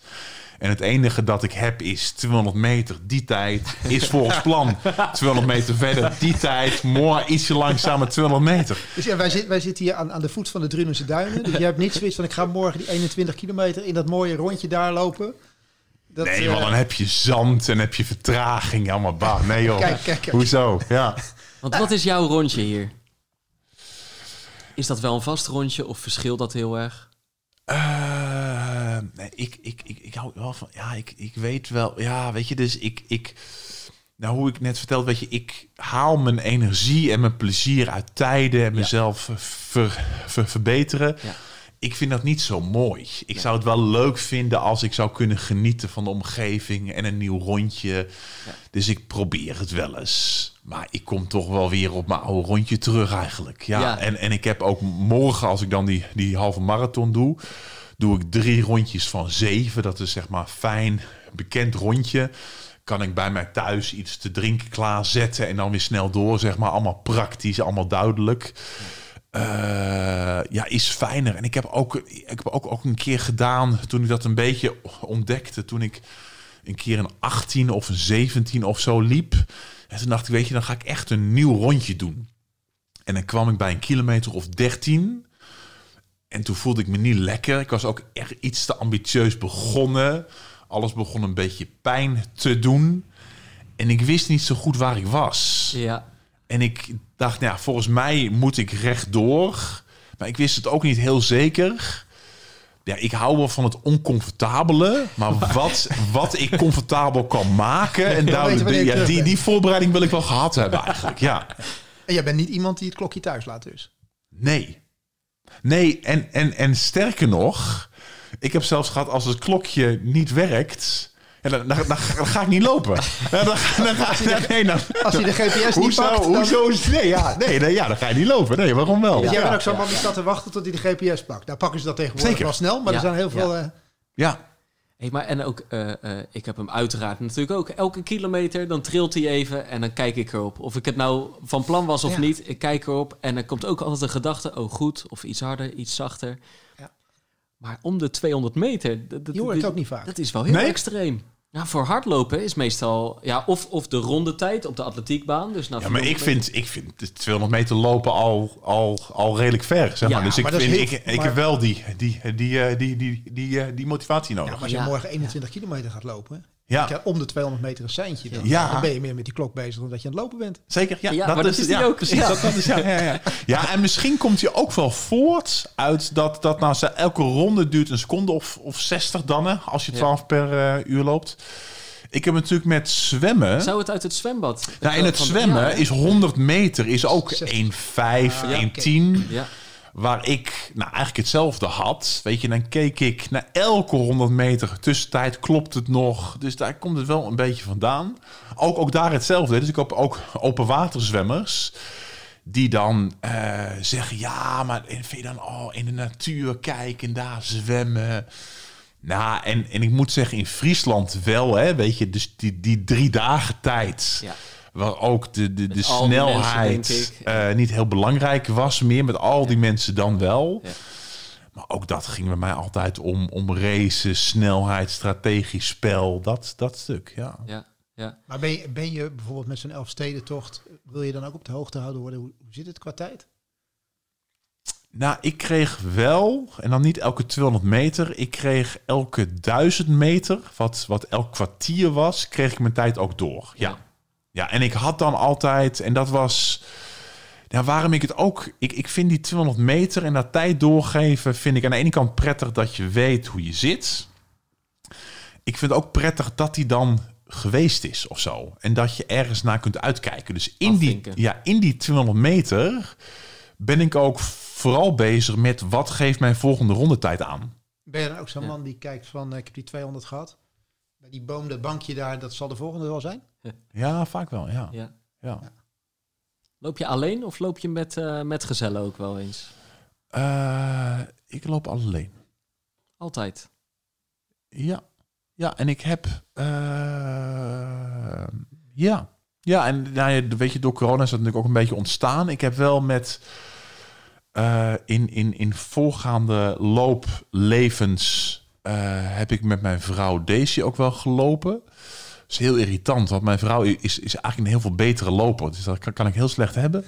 En het enige dat ik heb is 200 meter. Die tijd is volgens plan. 200 meter verder, die tijd. Morgen ietsje langzamer 200 meter. Dus ja, wij, zit, wij zitten hier aan, aan de voet van de Drunense Duinen. Dus je hebt niet zoiets van, ik ga morgen die 21 kilometer in dat mooie rondje daar lopen. Dat, Nee, eh, maar dan heb je zand en heb je vertraging. Allemaal bah. Nee joh. Kijk, kijk, kijk. Hoezo? Ja. Want wat is jouw rondje hier? Is dat wel een vast rondje of verschilt dat heel erg? Eh, nee, ik, ik, ik, ik hou wel van. Ja, ik, ik weet wel. Ja, weet je, dus ik. ik nou, hoe ik net vertelde, weet je, ik haal mijn energie en mijn plezier uit tijden en mezelf ver, ver- verbeteren. Ja. Ik vind dat niet zo mooi. Ik zou het wel leuk vinden als ik zou kunnen genieten van de omgeving en een nieuw rondje. Dus ik probeer het wel eens. Maar ik kom toch wel weer op mijn oude rondje terug eigenlijk. Ja, Ja. En, en ik heb ook morgen, als ik dan die, die halve marathon doe, doe ik drie rondjes van zeven. Dat is zeg maar fijn, bekend rondje. Kan ik bij mij thuis iets te drinken klaarzetten en dan weer snel door. Zeg maar allemaal praktisch, allemaal duidelijk. Eh, ja, is fijner. En ik heb ook, ik heb ook, ook een keer gedaan toen ik dat een beetje ontdekte. Toen ik een keer een 18 of een 17 of zo liep. En toen dacht ik, weet je, dan ga ik echt een nieuw rondje doen. En dan kwam ik bij een kilometer of 13. En toen voelde ik me niet lekker. Ik was ook echt iets te ambitieus begonnen. Alles begon een beetje pijn te doen. En ik wist niet zo goed waar ik was. Ja. En ik dacht, nou ja, volgens mij moet ik rechtdoor. Maar ik wist het ook niet heel zeker. Ja, ik hou wel van het oncomfortabele. Maar <laughs> wat, wat ik comfortabel kan maken. En Ja, daar, die, die voorbereiding wil ik wel gehad hebben eigenlijk. Ja, En jij bent niet iemand die het klokje thuis laat dus. nee. Nee, en, en, en sterker nog. Ik heb zelfs gehad als het klokje niet werkt. Ja, dan, dan, <laughs> dan, ga- dan ga ik niet lopen. Ja, dan, dan ga ik nee, dan, Als hij de GPS niet Hoezo? pakt. Hoezo? Nee, ja, nee, nee, ja, dan ga je niet lopen. Nee, waarom wel? Dus jij bent ook zo'n man die staat te wachten tot hij de GPS pakt. Nou pakken ze dat tegenwoordig Zeker. wel snel, maar Ja, er zijn heel veel... ja. eh, Ja, Hey, maar en ook, eh, eh, ik heb hem uiteraard natuurlijk ook. Elke kilometer, dan trilt hij even en dan kijk ik erop. Of ik het nou van plan was of Ja. niet, ik kijk erop. En dan komt ook altijd een gedachte, oh goed, of iets harder, iets zachter. Ja. Maar om de 200 meter, dat, dat, Je hoort het ook niet vaak. dat is wel heel Nee? extreem. Nou, voor hardlopen is meestal ja, of, of de rondetijd op de atletiekbaan. Dus na Ja, maar ik 400 vind, ik vind de 200 meter lopen al, al, al redelijk ver, zeg Ja, maar. Dus ik, maar vind, heel- ik, ik heb wel die, die, die, eh, die, die, die, eh, die motivatie Ja, nodig. maar als je Ja. morgen 21 kilometer gaat lopen, Ja, om de 200 meter een seintje, dan, Ja. dan ben je meer met die klok bezig dan dat je aan het lopen bent. zeker. Ja, Ja, maar dat is die ja, ook. Precies, Ja. Dat, dat is, ja, ja, ja. ja, en misschien komt je ook wel voort uit dat, dat nou, ze- elke ronde duurt een seconde of, of 60 dan, hè, als je Ja. 12 per eh, uur loopt. Ik heb natuurlijk met zwemmen... Zou het uit het zwembad? Nou, in het zwemmen is 100 meter is ook 60. 1,5, Ja, 1,10. Ja, Waar ik nou, eigenlijk hetzelfde had. Weet je, dan keek ik naar elke 100 meter. Tussentijd klopt het nog. Dus daar komt het wel een beetje vandaan. Ook, ook daar hetzelfde. Dus ik heb ook open waterzwemmers. Die dan eh, zeggen, ja, maar vind je dan oh, in de natuur kijken, daar zwemmen. Nou, en, en ik moet zeggen, in Friesland wel, hè, weet je, dus die, die drie dagen tijd. ja. Waar ook de, de, snelheid mensen, denk ik. eh, niet heel belangrijk was meer. Met al die mensen dan wel. Ja. Maar ook dat ging bij mij altijd om, om racen, snelheid, strategisch spel. Dat, dat stuk, ja. ja, ja. Maar ben je, ben je bijvoorbeeld met zo'n Elfstedentocht, wil je dan ook op de hoogte houden worden? Hoe, hoe zit het qua tijd? Nou, ik kreeg wel, en dan niet elke 200 meter. Ik kreeg elke 1000 meter, wat, wat elk kwartier was, kreeg ik mijn tijd ook door. Ja. Ja, en ik had dan altijd, en dat was. Ja, waarom ik het ook. Ik, ik vind die 200 meter en dat tijd doorgeven. vind ik aan de ene kant prettig dat je weet hoe je zit. Ik vind het ook prettig dat die dan geweest is of zo. En dat je ergens naar kunt uitkijken. Dus in die, ja, in die 200 meter ben ik ook vooral bezig met wat geeft mijn volgende rondetijd aan. Ben je dan ook zo'n Ja. man die kijkt van, eh, ik heb die 200 gehad. Bij die boom, dat bankje daar, dat zal de volgende wel zijn? <laughs> Ja, vaak wel, ja. ja. ja. Loop je alleen of loop je met, eh met gezellen ook wel eens? Eh, ik loop alleen. Altijd. Ja. Ja, en ik heb... eh, ja. Ja, en nou ja, weet je, door corona is dat natuurlijk ook een beetje ontstaan. Ik heb wel met... in, in, in voorgaande looplevens heb ik met mijn vrouw Daisy ook wel gelopen. Is heel irritant, want mijn vrouw is, is eigenlijk een heel veel betere loper. Dus dat kan, kan ik heel slecht hebben.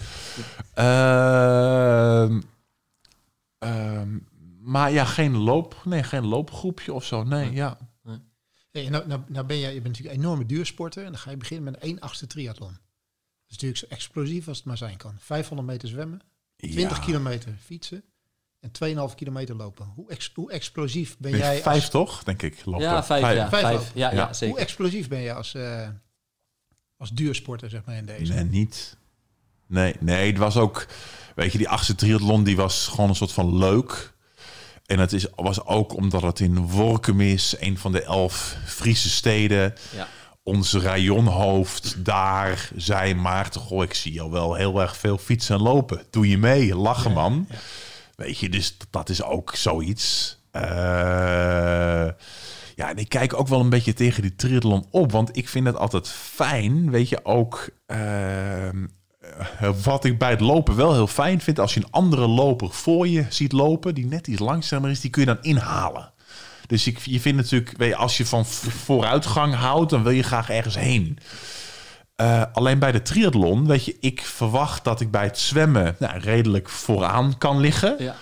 Ehm, ehm, maar ja, geen loop, nee, geen loopgroepje of zo. Nee, ja. Hey, nou, nou, nou ben jij, je bent natuurlijk een enorme duursporter en dan ga je beginnen met een 1 achtste triathlon. Dat is natuurlijk zo explosief als het maar zijn kan. 500 meter zwemmen, 20 Ja. kilometer fietsen en 2,5 kilometer lopen. Hoe, ex, hoe explosief ben jij vijf als, toch, denk ik. Lopen. Ja, vijf. Ja, Vijf. Ja, ja, Ja. Hoe zeker. explosief ben je als, eh, als duursporter, zeg maar, in deze? Nee, niet. Nee, nee, het was ook... Weet je, die achtste triathlon, die was gewoon een soort van leuk. En het is, was ook omdat het in Workum is, een van de elf Friese steden. Ja. Onze rayonhoofd daar zei Maarten, goh, ik zie jou wel heel erg veel fietsen en lopen. Doe je mee, lachen man. Weet je, dus dat- is ook zoiets. Eh, ja, en ik kijk ook wel een beetje tegen die triathlon op, want ik vind het altijd fijn, weet je, ook ehm, eh, wat ik bij het lopen wel heel fijn vind, als je een andere loper voor je ziet lopen, die net iets langzamer is, die kun je dan inhalen. Dus ik, je vindt natuurlijk, weet je, als je van vooruitgang houdt, dan wil je graag ergens heen. Eh, alleen bij de triathlon, weet je, ik verwacht dat ik bij het zwemmen nou, redelijk vooraan kan liggen. Ja.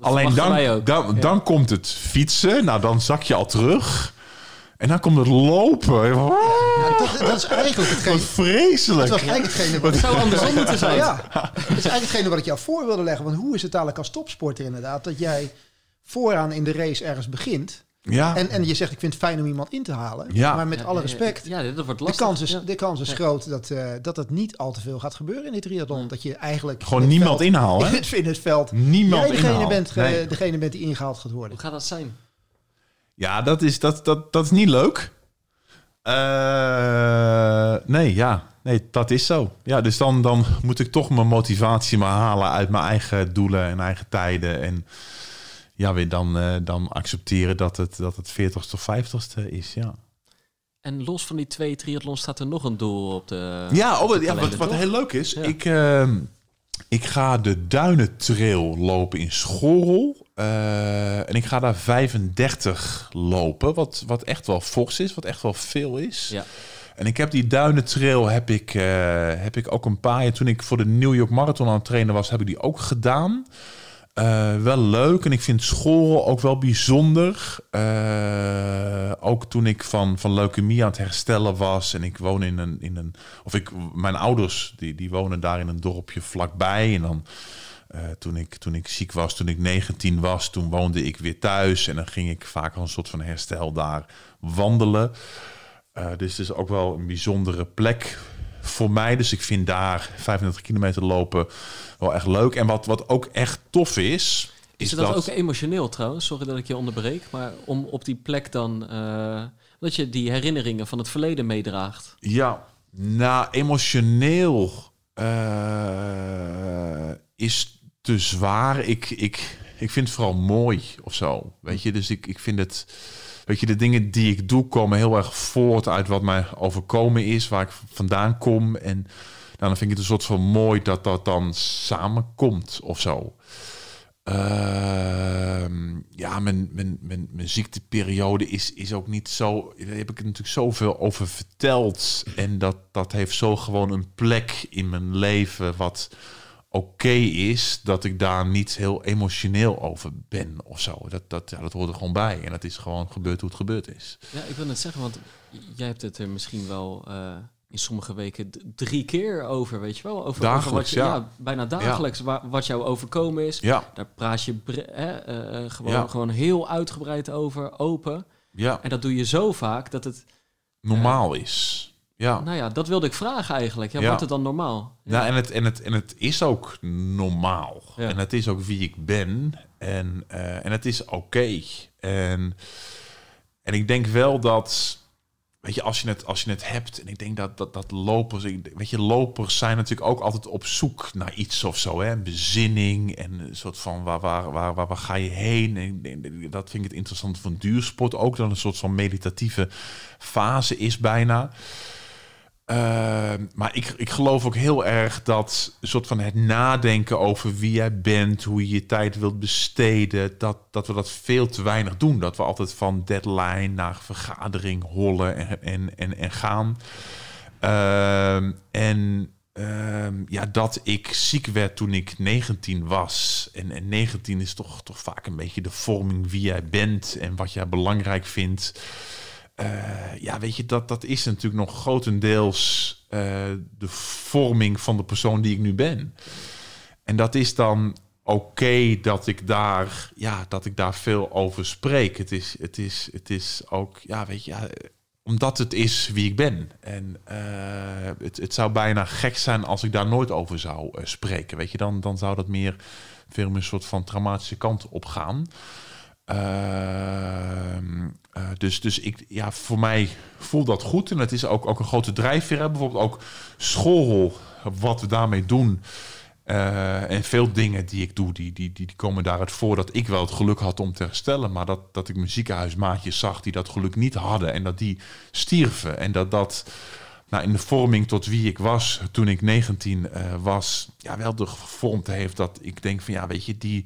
Alleen dan, dan, Ja. dan komt het fietsen. Nou, dan zak je al terug. En dan komt het lopen. Ja, dat, dat is eigenlijk hetgeen, Wat vreselijk. dat was eigenlijk hetgene wat Het zou andersom moeten zijn. Ja, dat is eigenlijk hetgene wat ik jou voor wilde leggen. Want hoe is het eigenlijk als topsporter inderdaad, dat jij vooraan in de race ergens begint Ja, en, en je zegt ik vind het fijn om iemand in te halen, Ja. maar met Ja, alle ja, respect, Ja, dat wordt de lastig. kans is, de kans is Ja. groot dat, eh, dat het niet al te veel gaat gebeuren in die triathlon. Dat je eigenlijk gewoon in niemand veld- inhalen. in hè? het, <laughs> in het veld Niemand jij degene bent, ge- Nee. degene bent die ingehaald gaat worden. Hoe gaat dat zijn? Ja, dat is, dat, dat, dat is niet leuk. Eh, nee, ja. Nee, dat is zo. Ja, dus dan, dan moet ik toch mijn motivatie maar halen uit mijn eigen doelen en eigen tijden. En ja, weer dan, eh, dan accepteren dat het, dat het 40ste of 50ste is. Ja, En los van die twee triathlons staat er nog een doel op de. ja, op oh, ja wat, wat heel leuk is. Ja. Ik, ehm, ik ga de Duinentrail lopen in Schorrel. Eh, en ik ga daar 35 lopen, wat, wat echt wel fors is, wat echt wel veel is. Ja. En ik heb die duinentrail heb ik, eh, heb ik ook een paar jaar... Toen ik voor de New York Marathon aan het trainen was, heb ik die ook gedaan. Eh, wel leuk en ik vind school ook wel bijzonder. Eh, ook toen ik van, van leukemie aan het herstellen was en ik woon in een, in een of ik, mijn ouders die, die wonen daar in een dorpje vlakbij. En dan eh, toen, ik, toen ik ziek was, toen ik 19 was, toen woonde ik weer thuis en dan ging ik vaak al een soort van herstel daar wandelen. Dus het is ook wel een bijzondere plek voor mij. Dus ik vind daar 35 kilometer lopen wel echt leuk. En wat, wat ook echt tof is, Is is dat, dat... ook emotioneel trouwens? Sorry dat ik je onderbreek. Maar om op die plek dan... eh, dat je die herinneringen van het verleden meedraagt. Ja, nou, emotioneel eh, is te zwaar. Ik, ik, ik vind het vooral mooi of zo. Weet je, dus ik, ik vind het. Weet je, de dingen die ik doe komen heel erg voort uit wat mij overkomen is, waar ik vandaan kom. En nou, dan vind ik het een soort van mooi dat dat dan samenkomt of zo. Ehm, ja, mijn, mijn, mijn, mijn ziekteperiode is, is ook niet zo. Daar heb ik natuurlijk zoveel over verteld. En dat, dat heeft zo gewoon een plek in mijn leven wat oké is. Dat ik daar niet heel emotioneel over ben of zo. Dat, dat, ja, dat hoort er gewoon bij. En dat is gewoon gebeurd hoe het gebeurd is. Ja, ik wil net zeggen, want jij hebt het er misschien wel eh, in sommige weken drie keer over, weet je wel? Over, over Dagelijks, wat je, ja. bijna dagelijks, wa- wat jou overkomen is. Ja, Daar praat je eh, eh, gewoon, gewoon heel uitgebreid over, open. ja. En dat doe je zo vaak dat het... normaal is. Ja. Nou ja, dat wilde ik vragen eigenlijk. Ja, Ja. Wordt het dan normaal? Ja. Nou, en het, en, het, en het is ook normaal. Ja. En het is ook wie ik ben. En, eh, en het is oké. En, en ik denk wel dat... Weet je, als je het, als je het hebt... En ik denk dat, dat, dat lopers... ik- Weet je, lopers zijn natuurlijk ook altijd op zoek naar iets of zo. Hè? Bezinning en een soort van... Waar, waar, waar, waar, waar ga je heen? En dat vind ik het interessant van duursport ook. Dat een soort van meditatieve fase is bijna. Uh, maar ik, ik geloof ook heel erg dat soort van het nadenken over wie jij bent, hoe je je tijd wilt besteden, dat, dat we dat veel te weinig doen. Dat we altijd van deadline naar vergadering hollen en, en, en, en gaan. Ehm, en ehm, ja, dat ik ziek werd toen ik 19 was. En, en 19 is toch, toch vaak een beetje de vorming wie jij bent en wat jij belangrijk vindt. Eh, ja, weet je, dat, dat is natuurlijk nog grotendeels eh, de vorming van de persoon die ik nu ben. En dat is dan oké dat ik daar, ja, dat ik daar veel over spreek. Het is, het is, het is ook, ja, weet je, ja, omdat het is wie ik ben. En eh, het, het zou bijna gek zijn als ik daar nooit over zou spreken. Weet je, dan, dan zou dat meer veel meer een soort van traumatische kant op gaan. Ehm, eh, dus, dus ik, ja, voor mij voelt dat goed. En het is ook, ook een grote drijfveer. Bijvoorbeeld ook school, wat we daarmee doen. Eh, en veel dingen die ik doe, die, die, die, die komen daaruit voor dat ik wel het geluk had om te herstellen. Maar dat, dat ik mijn ziekenhuismaatjes zag die dat geluk niet hadden. En dat die stierven. En dat dat nou, in de vorming tot wie ik was toen ik 19 eh, was, ja, wel de gevormd heeft dat ik denk van ja, weet je, die,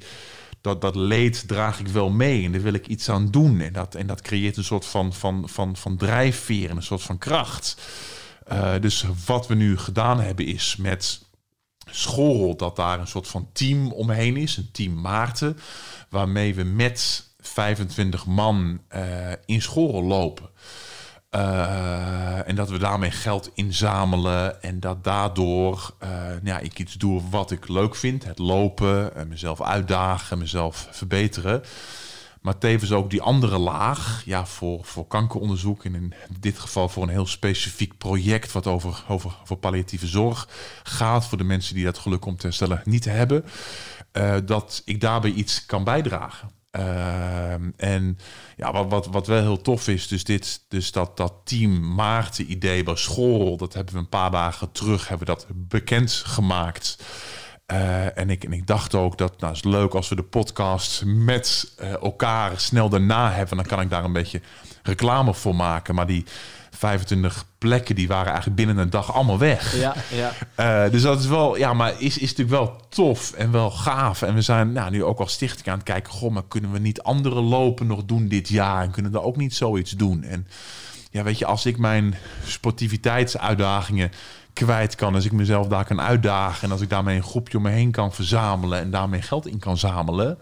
dat, dat leed draag ik wel mee en daar wil ik iets aan doen. En dat, en dat creëert een soort van, van, van, van drijfveer en een soort van kracht. Eh, dus wat we nu gedaan hebben is met school dat daar een soort van team omheen is, een team Maarten, waarmee we met 25 man eh, in school lopen. Uh, en dat we daarmee geld inzamelen en dat daardoor uh, ja, ik iets doe wat ik leuk vind. Het lopen, en mezelf uitdagen, mezelf verbeteren. Maar tevens ook die andere laag, ja, voor, voor kankeronderzoek. En in dit geval voor een heel specifiek project wat over, over, over palliatieve zorg gaat. Voor de mensen die dat geluk om te herstellen niet hebben. Dat ik daarbij iets kan bijdragen. Uh, en ja, wat, wat, wat wel heel tof is, dus, dit, dus dat, dat team Maarten idee bij school, dat hebben we een paar dagen terug hebben dat bekend gemaakt. Uh, en, ik, en ik dacht ook dat nou is leuk als we de podcast met uh, elkaar snel daarna hebben, dan kan ik daar een beetje reclame voor maken. Maar die 25 plekken, die waren eigenlijk binnen een dag allemaal weg. Ja, ja. Uh, dus dat is wel, ja, maar is, is natuurlijk wel tof en wel gaaf. En we zijn nou, nu ook als stichting aan het kijken, goh, maar kunnen we niet andere lopen nog doen dit jaar? En kunnen we ook niet zoiets doen? En ja, weet je, als ik mijn sportiviteitsuitdagingen kwijt kan, als ik mezelf daar kan uitdagen en als ik daarmee een groepje om me heen kan verzamelen en daarmee geld in kan zamelen,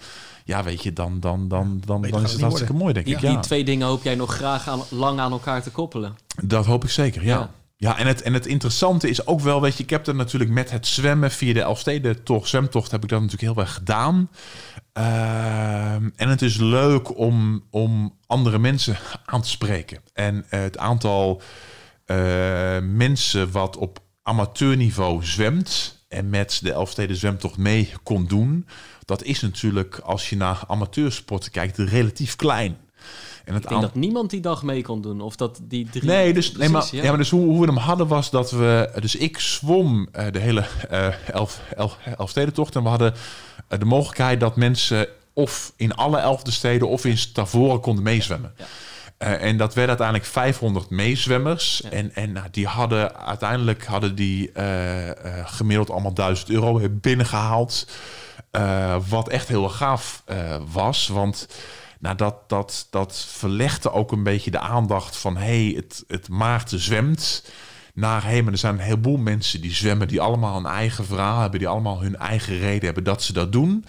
ja, weet je, dan, dan, dan, dan, dan is het hartstikke mooi, denk ik. Die, die twee dingen hoop jij nog graag aan, lang aan elkaar te koppelen. Dat hoop ik zeker, ja. ja. en het, en het interessante is ook wel, weet je, ik heb er natuurlijk met het zwemmen via de Elfsteden toch zwemtocht heb ik dat natuurlijk heel erg gedaan. Ehm, en het is leuk om, om andere mensen <laughs> aan te spreken. En het aantal uh, mensen wat op amateurniveau zwemt en met de Elfsteden zwemtocht mee kon doen, dat is natuurlijk, als je naar amateursporten kijkt, relatief klein. En het ik denk dat niemand die dag mee kon doen. Of dat die drie... Nee, dus, nee, maar, ja. maar dus hoe, hoe, we hem hadden was dat we... Dus ik zwom uh, de hele uh, elf, elf, elfstedentocht. En we hadden uh, de mogelijkheid dat mensen of in alle elfde steden... of in Stavoren konden meezwemmen. Ja. En dat werden uiteindelijk 500 meezwemmers. En, en nou, die hadden uiteindelijk hadden die gemiddeld allemaal 1000 euro binnengehaald. Wat echt heel gaaf was. Want nou, dat, dat, dat verlegde ook een beetje de aandacht van... hey, het, het Maarten zwemt naar... hey, maar er zijn een heleboel mensen die zwemmen... die allemaal een eigen verhaal hebben... die allemaal hun eigen reden hebben dat ze dat doen.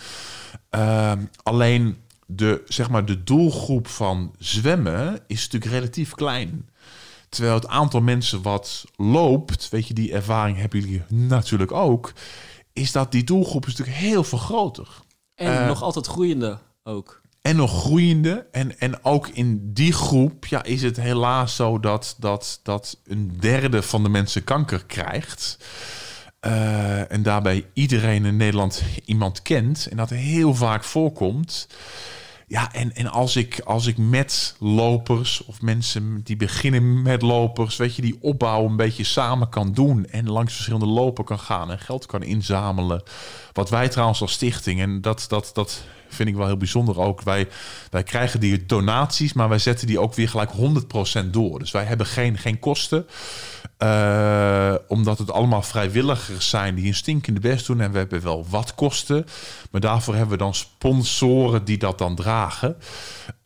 alleen de, zeg maar, de doelgroep van zwemmen is natuurlijk relatief klein. Terwijl het aantal mensen wat loopt, weet je, die ervaring hebben jullie natuurlijk ook, is dat die doelgroep is natuurlijk heel veel groter. En uh, nog altijd groeiende ook. En nog groeiende. En, en ook in die groep ja, is het helaas zo dat, dat, dat een derde van de mensen kanker krijgt. Uh, en daarbij iedereen in Nederland iemand kent. En dat heel vaak voorkomt. Ja, en, en als, ik, als ik met lopers of mensen die beginnen met lopers, weet je, die opbouw een beetje samen kan doen en langs verschillende lopen kan gaan en geld kan inzamelen. Wat wij trouwens als stichting, en dat, dat, dat vind ik wel heel bijzonder ook. Wij, wij krijgen die donaties, maar wij zetten die ook weer gelijk 100% door. Dus wij hebben geen, geen kosten. Uh, omdat het allemaal vrijwilligers zijn die een stinkende best doen. En we hebben wel wat kosten. Maar daarvoor hebben we dan sponsoren die dat dan dragen.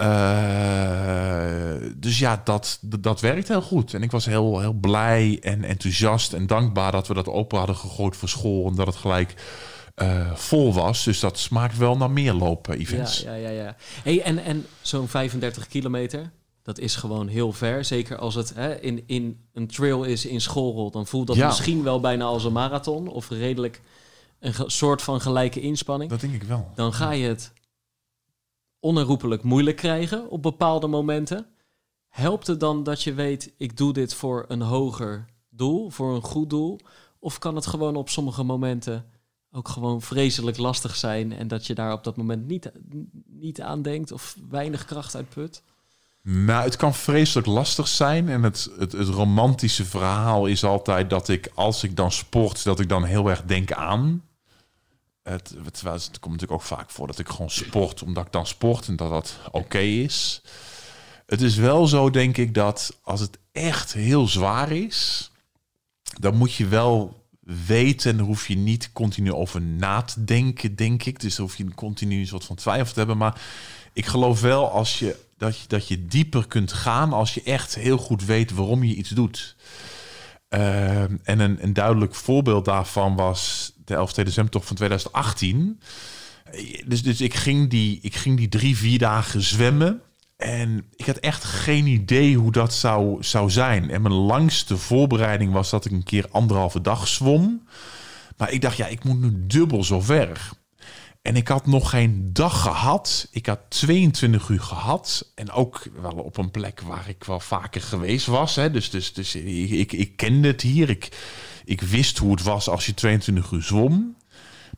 Uh, dus ja, dat, dat werkt heel goed. En ik was heel, heel blij en enthousiast en dankbaar dat we dat open hadden gegooid voor school. En dat het gelijk uh, vol was. Dus dat smaakt wel naar meer lopen events. Ja, ja, ja. ja. Hey, en en zo'n 35 kilometer, dat is gewoon heel ver. Zeker als het hè, in, in een trail is in schoolrol. Dan voelt dat ja. misschien wel bijna als een marathon. Of redelijk een soort van gelijke inspanning. Dat denk ik wel. Dan ga je het onherroepelijk moeilijk krijgen op bepaalde momenten. Helpt het dan dat je weet, ik doe dit voor een hoger doel, voor een goed doel? Of kan het gewoon op sommige momenten ook gewoon vreselijk lastig zijn en dat je daar op dat moment niet, niet aan denkt of weinig kracht uit put? Nou, het kan vreselijk lastig zijn. En het, het, het, romantische verhaal is altijd dat ik, als ik dan sport, dat ik dan heel erg denk aan. Het, het, het komt natuurlijk ook vaak voor dat ik gewoon sport omdat ik dan sport en dat dat oké is. Het is wel zo, denk ik, dat als het echt heel zwaar is, dan moet je wel weten, hoef je niet continu over na te denken, denk ik. Dus hoef je continu een soort van twijfel te hebben. Maar ik geloof wel als je, dat, je, dat je dieper kunt gaan als je echt heel goed weet waarom je iets doet. Uh, en een, een duidelijk voorbeeld daarvan was de Elfsteden Zwemtocht van 2018. Dus, dus ik, ging die, ik ging die drie, vier dagen zwemmen. En ik had echt geen idee hoe dat zou, zou zijn. En mijn langste voorbereiding was dat ik een keer anderhalve dag zwom. Maar ik dacht, ja, ik moet nu dubbel zo ver. En ik had nog geen dag gehad. Ik had 22 uur gehad. En ook wel op een plek waar ik wel vaker geweest was. Hè. Dus, dus, dus ik, ik, ik kende het hier. Ik, ik wist hoe het was als je 22 uur zwom.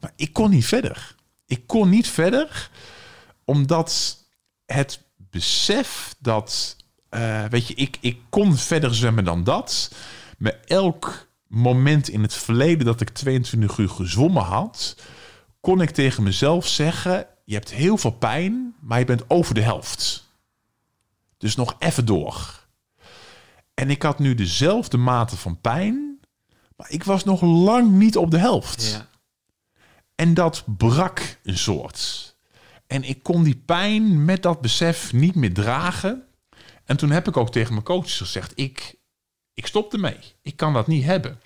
Maar ik kon niet verder. Ik kon niet verder, omdat het besef dat, uh, weet je, ik, ik kon verder zwemmen dan dat. Maar elk moment in het verleden dat ik 22 uur gezwommen had, kon ik tegen mezelf zeggen: Je hebt heel veel pijn, maar je bent over de helft. Dus nog even door. En ik had nu dezelfde mate van pijn, maar ik was nog lang niet op de helft. Ja. En dat brak een soort. En ik kon die pijn met dat besef niet meer dragen. En toen heb ik ook tegen mijn coaches gezegd: ik, ik stop ermee. Ik kan dat niet hebben.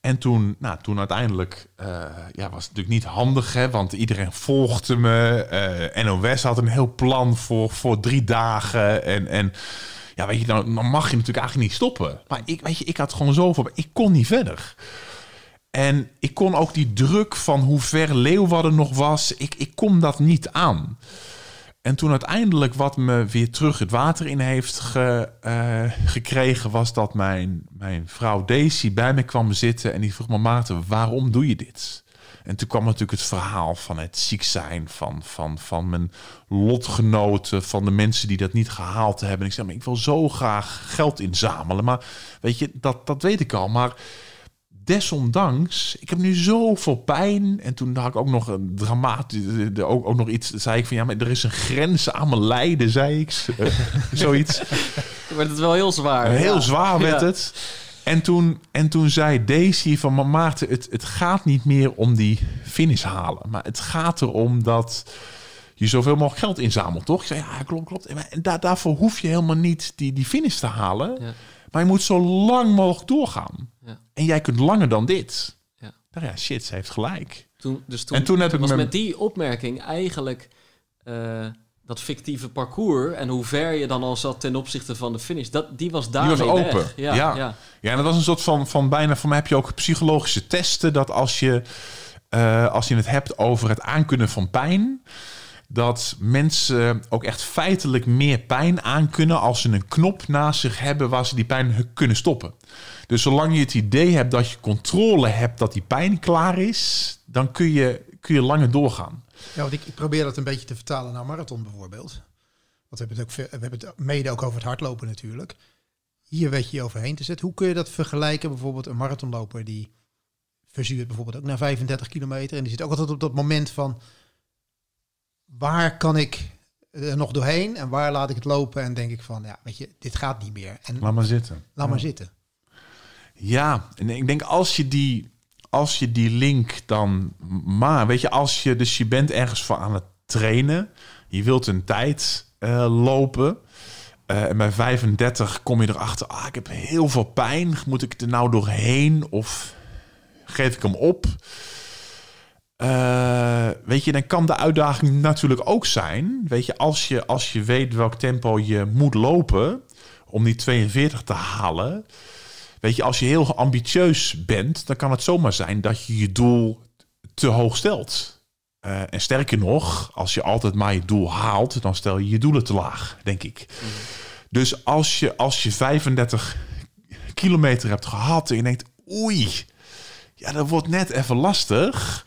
En toen, nou, toen uiteindelijk, eh, ja, was het natuurlijk niet handig, hè, want iedereen volgde me. Eh, NOS had een heel plan voor, voor drie dagen. En, en ja, weet je, dan, dan mag je natuurlijk eigenlijk niet stoppen. Maar ik, weet je, ik had gewoon zoveel, ik kon niet verder. En ik kon ook die druk van hoe ver Leeuwarden nog was, ik, ik kon dat niet aan. En toen uiteindelijk wat me weer terug het water in heeft eh, gekregen, was dat mijn, mijn vrouw Daisy bij me kwam zitten en die vroeg me, Maarten, waarom doe je dit? En toen kwam natuurlijk het verhaal van het ziek zijn, van, van, van mijn lotgenoten, van de mensen die dat niet gehaald hebben. En ik zei, maar ik wil zo graag geld inzamelen. Maar weet je, dat, dat weet ik al. Maar desondanks, ik heb nu zoveel pijn. En toen had ik ook nog een dramatisch, ook, ook nog iets, zei ik van ja, maar er is een grens aan mijn lijden, zei ik. Uh, <laughs> zoiets. Dan werd het wel heel zwaar. Heel ja. zwaar werd Ja. het. En toen, en toen zei Daisy van, maar Maarten, het, het gaat niet meer om die finish halen. Maar het gaat erom dat je zoveel mogelijk geld inzamelt, toch? Ik zei, ja, klopt, klopt. En daar, daarvoor hoef je helemaal niet die, die finish te halen. Ja. Maar je moet zo lang mogelijk doorgaan. Ja. En jij kunt langer dan dit. Ja. Nou ja, shit, ze heeft gelijk. Toen, dus toen, En toen heb ik was me- met die opmerking eigenlijk eh, dat fictieve parcours en hoe ver je dan al zat ten opzichte van de finish, dat, die was daar was open. Weg. Ja, Ja. ja. Ja, en dat was een soort van, van bijna... Voor mij heb je ook psychologische testen... dat als je, eh, als je het hebt over het aankunnen van pijn... dat mensen ook echt feitelijk meer pijn aankunnen... als ze een knop naast zich hebben waar ze die pijn kunnen stoppen. Dus zolang je het idee hebt dat je controle hebt... dat die pijn klaar is... dan kun je, kun je langer doorgaan. Ja, want ik, ik probeer dat een beetje te vertalen naar marathon bijvoorbeeld. Want we hebben het, ook, we hebben het mede ook over het hardlopen natuurlijk. Hier weet je je overheen te zetten. Hoe kun je dat vergelijken? Bijvoorbeeld een marathonloper die verzuurt bijvoorbeeld ook na 35 kilometer. En die zit ook altijd op dat moment van... waar kan ik er nog doorheen en waar laat ik het lopen? En denk ik van, ja, weet je, dit gaat niet meer. En Laat maar zitten. laat maar zitten. Ja, en ik denk als je die, als je die link dan maar, weet je, als je dus je bent ergens voor aan het trainen, je wilt een tijd eh, lopen. eh, en bij 35 kom je erachter, ah, ik heb heel veel pijn. Moet ik er nou doorheen of geef ik hem op? Eh, weet je, dan kan de uitdaging natuurlijk ook zijn. Weet je, als je, als je weet welk tempo je moet lopen om die 42 te halen. Weet je, als je heel ambitieus bent, dan kan het zomaar zijn dat je je doel te hoog stelt. Eh, en sterker nog, als je altijd maar je doel haalt, dan stel je je doelen te laag, denk ik. Dus als je, als je 35 kilometer hebt gehad en je denkt, oei, ja, dat wordt net even lastig.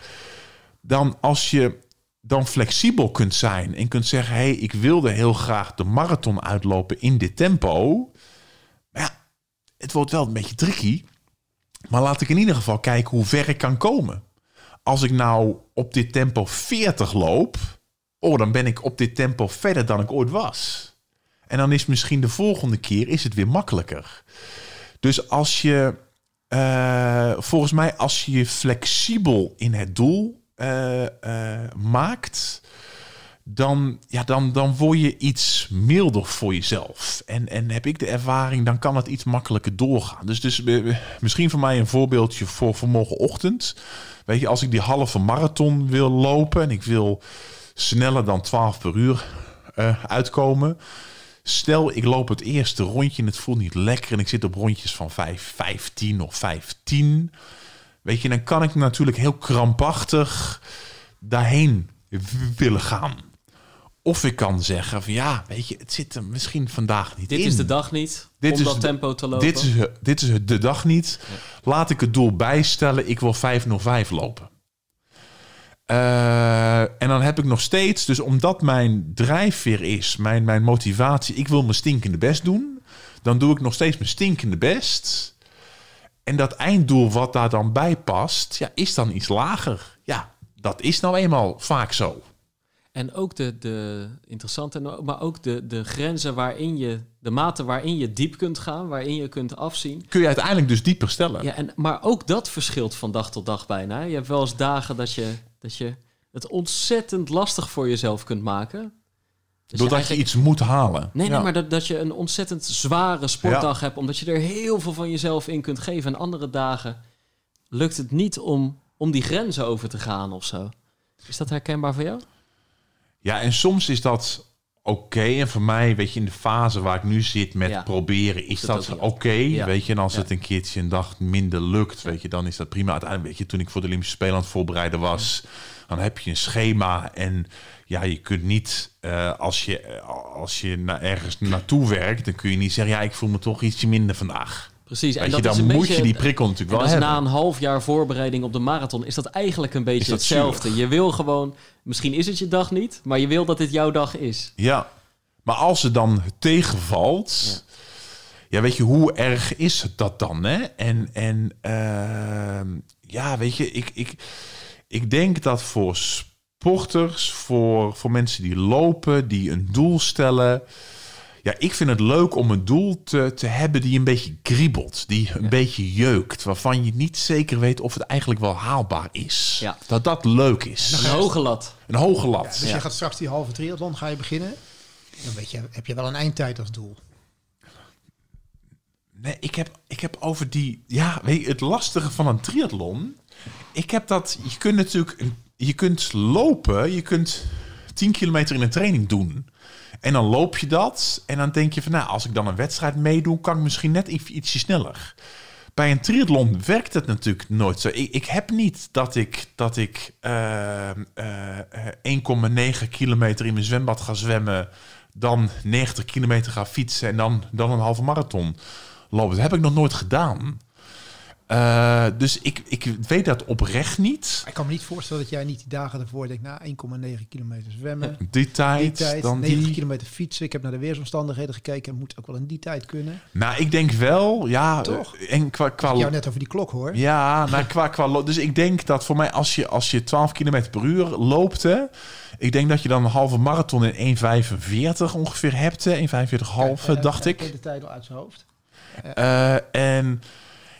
Dan als je dan flexibel kunt zijn en kunt zeggen, hé, hey, ik wilde heel graag de marathon uitlopen in dit tempo. Het wordt wel een beetje tricky. Maar laat ik in ieder geval kijken hoe ver ik kan komen. Als ik nou op dit tempo 40 loop, oh, dan ben ik op dit tempo verder dan ik ooit was. En dan is misschien de volgende keer is het weer makkelijker. Dus als je, eh, volgens mij, als je je flexibel in het doel eh, eh, maakt, dan, ja, dan, dan word je iets milder voor jezelf. En, en heb ik de ervaring, dan kan het iets makkelijker doorgaan. Dus, dus eh, misschien voor mij een voorbeeldje voor, voor morgenochtend. Weet je, als ik die halve marathon wil lopen en ik wil sneller dan 12 per uur eh, uitkomen. Stel, ik loop het eerste rondje en het voelt niet lekker en ik zit op rondjes van 5, 15 of 15. Weet je, dan kan ik natuurlijk heel krampachtig daarheen willen gaan. Of ik kan zeggen van ja, weet je, het zit er misschien vandaag niet Dit in. is de dag niet Dit om is dat tempo te lopen. Dit is, dit is de dag niet. Laat ik het doel bijstellen. Ik wil 505 lopen. Eh, en dan heb ik nog steeds, dus omdat mijn drijfveer is, mijn, mijn motivatie, ik wil mijn stinkende best doen, dan doe ik nog steeds mijn stinkende best. En dat einddoel wat daar dan bij past, ja, is dan iets lager. Ja, dat is nou eenmaal vaak zo. En ook de, de interessante, maar ook de, de grenzen waarin je, de mate waarin je diep kunt gaan, waarin je kunt afzien. Kun je uiteindelijk dus dieper stellen. Ja, en, maar ook dat verschilt van dag tot dag bijna. Je hebt wel eens dagen dat je, dat je het ontzettend lastig voor jezelf kunt maken. Dus Doordat je iets moet halen. Nee, maar dat, dat je een ontzettend zware sportdag hebt, omdat je er heel veel van jezelf in kunt geven. En andere dagen lukt het niet om, om die grenzen over te gaan of zo. Is dat herkenbaar voor jou? Ja, en soms is dat oké. En voor mij, weet je, in de fase waar ik nu zit met Ja. proberen, is Dat oké. Ja. Weet je, en als Ja. het een keertje een dag minder lukt, weet je, dan is dat prima. Uiteindelijk, weet je, toen ik voor de Olympische Spelen aan het voorbereiden was, dan heb je een schema en ja, je kunt niet, eh, als je, eh, als je naar ergens naartoe werkt, dan kun je niet zeggen, ja, ik voel me toch ietsje minder vandaag. Precies. En je, dat is dan een moet beetje, je die prikkel natuurlijk dat wel is hebben. na een half jaar voorbereiding op de marathon, is dat eigenlijk een beetje dat hetzelfde. Je wil gewoon, misschien is het je dag niet, maar je wil dat dit jouw dag is. Ja, maar als het dan tegenvalt, ja, weet je, hoe erg is dat dan? Hè? En, en ehm, ja, weet je, ik, ik, ik denk dat voor sporters, voor, voor mensen die lopen, die een doel stellen. Ja, ik vind het leuk om een doel te, te hebben die een beetje kriebelt, die een beetje jeukt, waarvan je niet zeker weet of het eigenlijk wel haalbaar is. Ja. Dat dat leuk is. Een hoge lat. Een hoge Ja, lat. dus Ja. je gaat straks die halve triathlon ga je beginnen. Dan weet je, heb je wel een eindtijd als doel. Nee, ik heb, ik heb over die... Ja, weet je, het lastige van een triathlon... Ik heb dat... Je kunt natuurlijk... Je kunt lopen. Je kunt 10 kilometer in een training doen. En dan loop je dat. En dan denk je van... Nou, als ik dan een wedstrijd meedoe... kan ik misschien net iets, ietsje sneller. Bij een triathlon werkt het natuurlijk nooit zo. Ik, ik heb niet dat ik, dat ik eh, eh, 1,9 kilometer in mijn zwembad ga zwemmen... dan 90 kilometer ga fietsen... en dan, dan een halve marathon lopen. Dat heb ik nog nooit gedaan. Eh, dus ik, ik weet dat oprecht niet. Ik kan me niet voorstellen dat jij niet die dagen ervoor denkt, na 1,9 kilometer zwemmen. Die Die tijd, dan 90 die. kilometer fietsen. Ik heb naar de weersomstandigheden gekeken. Het moet ook wel in die tijd kunnen. Nou, ik denk wel, ja. Toch? En qua, qua, Ik jou net over die klok hoor. ja, nou, qua, qua, dus ik denk dat voor mij, als je, als je 12 kilometer per uur loopt, hè, ik denk dat je dan een halve marathon in 1,45 ongeveer hebt. hè, 1,45,5 Eh, dacht ik. ken de tijd al uit zijn hoofd. Eh, en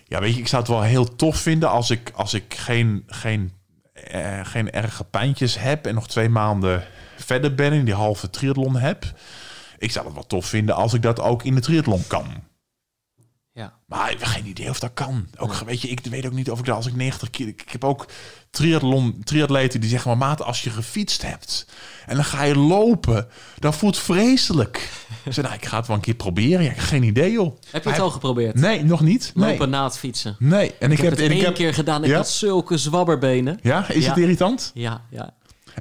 ja, weet je, ik zou het wel heel tof vinden als ik, als ik geen, geen, eh, geen erge pijntjes heb en nog twee maanden verder ben en die halve triathlon heb. Ik zou het wel tof vinden als ik dat ook in de triathlon kan. Ja. Maar ik heb geen idee of dat kan. Ook, weet je, ik weet ook niet of ik dat als ik 90 kilo... Ik heb ook triathlon, triatleten die zeggen... maar maat, als je gefietst hebt en dan ga je lopen... dan voelt het vreselijk. <laughs> Ik zei, nou, ik ga het wel een keer proberen. Ja, ik heb geen idee, joh. Heb je het al geprobeerd? Nee, nog niet. Nee. Lopen na het fietsen. Nee, en Ik, heb het en één heb, keer gedaan. Ik Ja? had zulke zwabberbenen. Ja, is het irritant? Ja, ja,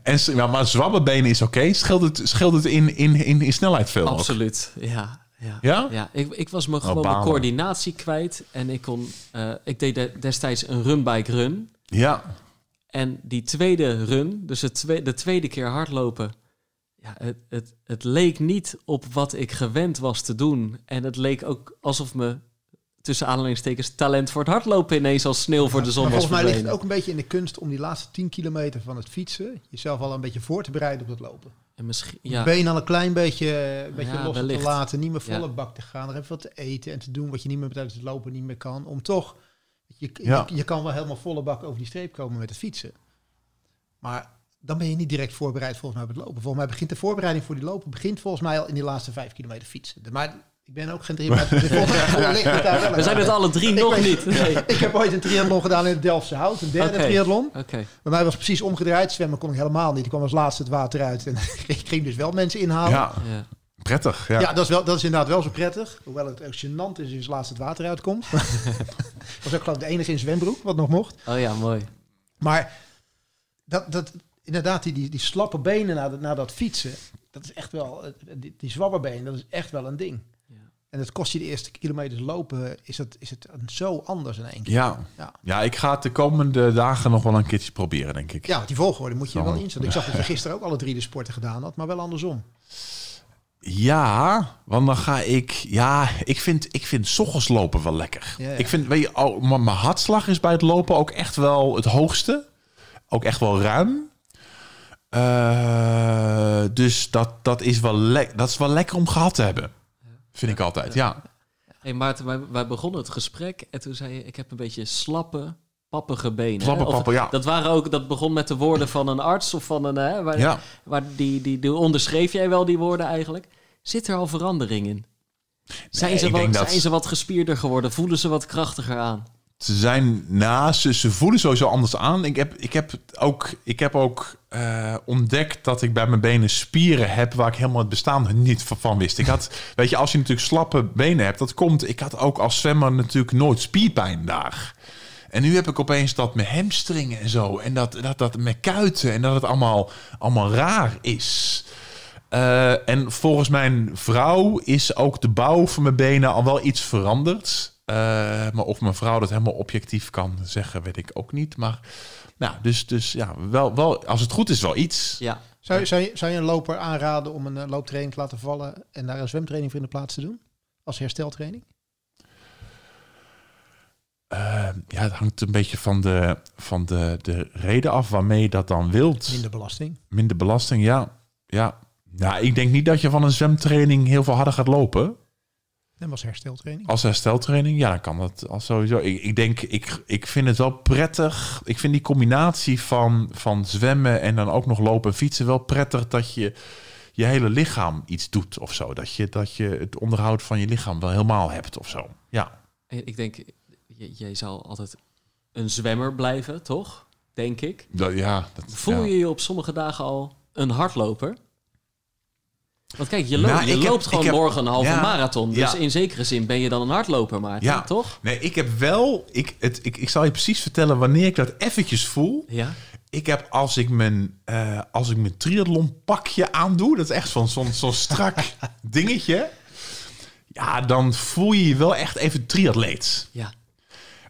En, maar zwabbenbenen is oké. Scheelt het, scheelt het in, in, in, in snelheid veel? ook? absoluut. Ja, ja. Ja? Ja, ik, ik was me gewoon balen. mijn coördinatie kwijt. En ik kon... eh, ik deed de- destijds een run-bike run. Ja. En die tweede run, dus het twe- de tweede keer hardlopen... Ja, het, het, het leek niet op wat ik gewend was te doen. En het leek ook alsof me tussen aanhalingstekens talent voor het hardlopen ineens als sneeuw voor de zon was volgens mij ligt het ook een beetje in de kunst om die laatste 10 kilometer van het fietsen jezelf al een beetje voor te bereiden op het lopen. En misschien, Ja. Been al een klein beetje, een beetje Ja, los wellicht. te laten, niet meer volle Ja. bak te gaan, er even wat te eten en te doen wat je niet meer tijdens het lopen niet meer kan, om toch, je, Ja. je, je kan wel helemaal volle bak over die streep komen met het fietsen. Maar dan ben je niet direct voorbereid volgens mij op het lopen. Volgens mij begint de voorbereiding voor die lopen begint volgens mij al in die laatste vijf kilometer fietsen. Maar ik ben ook geen triathlon. <laughs> we zijn het alle drie nog niet. Nee. <laughs> Ik heb ooit een triathlon gedaan in het Delftse Hout, een derde Oké. triathlon. Oké. Bij mij was het precies omgedraaid. Zwemmen kon ik helemaal niet. Ik kwam als laatste het water uit. En <laughs> ik ging dus wel mensen inhalen. Ja, ja, Ja. prettig. Ja. dat, is wel, dat is inderdaad wel zo prettig. Hoewel het ook gênant is als je laatst het water uitkomt. was ook geloof ik de enige in zwembroek, wat nog mocht. Oh ja, mooi. Maar dat, dat, inderdaad, die, die, die slappe benen na, dat- na dat fietsen. Dat is echt wel, die, die zwabberbeen, dat is echt wel een ding. En het kost je de eerste kilometers lopen, is het, is het zo anders in één keer. Ja. Ja. ja, ik ga het de komende dagen nog wel een keertje proberen, denk ik. Ja, die volgorde moet je er wel inzetten. Ik zag dat je <laughs> gisteren ook alle drie de sporten gedaan had, maar wel andersom. Ja, want dan ga ik... Ja, ik vind, ik vind ochtends lopen wel lekker. Ja, ja. Ik vind, weet je, oh, mijn hartslag is bij het lopen ook echt wel het hoogste. Ook echt wel ruim. Eh, dus dat, dat, is wel dat is wel lekker om gehad te hebben. Vind ik altijd, ja. Hey Maarten, wij, wij begonnen het gesprek en toen zei je... ik heb een beetje slappe, pappige benen. Slappe? Of- pappen, ja. Dat, waren ook, dat begon met de woorden van een arts of van een... Hè, waar, Ja. waar die, die, die onderschreef jij wel die woorden eigenlijk. Zit er al verandering in? Zijn, Nee, ze wat, dat- zijn ze wat gespierder geworden? Voelen ze wat krachtiger aan? Ze zijn naast, ze, ze voelen sowieso anders aan. Ik heb, ik heb ook, ik heb ook eh, ontdekt dat ik bij mijn benen spieren heb waar ik helemaal het bestaan niet van, wist. Ik had, <laughs> weet je, als je natuurlijk slappe benen hebt, dat komt. Ik had ook als zwemmer natuurlijk nooit spierpijn daar. En nu heb ik opeens dat met hamstringen en zo. En dat, dat, dat met kuiten. En dat het allemaal, allemaal raar is. Eh, en volgens mijn vrouw is ook de bouw van mijn benen al wel iets veranderd. Eh, maar of mijn vrouw dat helemaal objectief kan zeggen, weet ik ook niet. Maar nou, dus, dus ja, wel, wel, als het goed is, wel iets. Ja. Zou, je- zou, je, zou je een loper aanraden om een eh, looptraining te laten vallen en daar een zwemtraining voor in de plaats te doen? Als hersteltraining? Eh, ja, het hangt een beetje van de, van de, de reden af waarmee je dat dan wilt. Minder belasting. Minder belasting, ja. ja. Nou, ik denk niet dat je van een zwemtraining heel veel harder gaat lopen. En was hersteltraining. Als hersteltraining, ja, dan kan dat als sowieso. Ik, ik denk, ik, ik vind het wel prettig. Ik vind die combinatie van, van zwemmen en dan ook nog lopen en fietsen wel prettig dat je je hele lichaam iets doet of zo. Dat je, dat je het onderhoud van je lichaam wel helemaal hebt of zo. Ja, Ik denk, jij zal altijd een zwemmer blijven, toch? Denk ik. dat, ja, dat, Voel ja. je je op sommige dagen al een hardloper? Want kijk, je, loopt, Nou, je heb- gewoon heb- morgen een halve ja, marathon. Dus ja. in zekere zin ben je dan een hardloper, maar Ja. toch? Nee, ik heb wel. Ik, het, ik, ik zal je precies vertellen wanneer ik dat eventjes voel. Ja. Ik heb als ik mijn, eh, als ik mijn triathlon pakje aandoe, dat is echt zo'n zo'n zo'n strak <laughs> dingetje. Ja, dan voel je je wel echt even triatleet. Ja.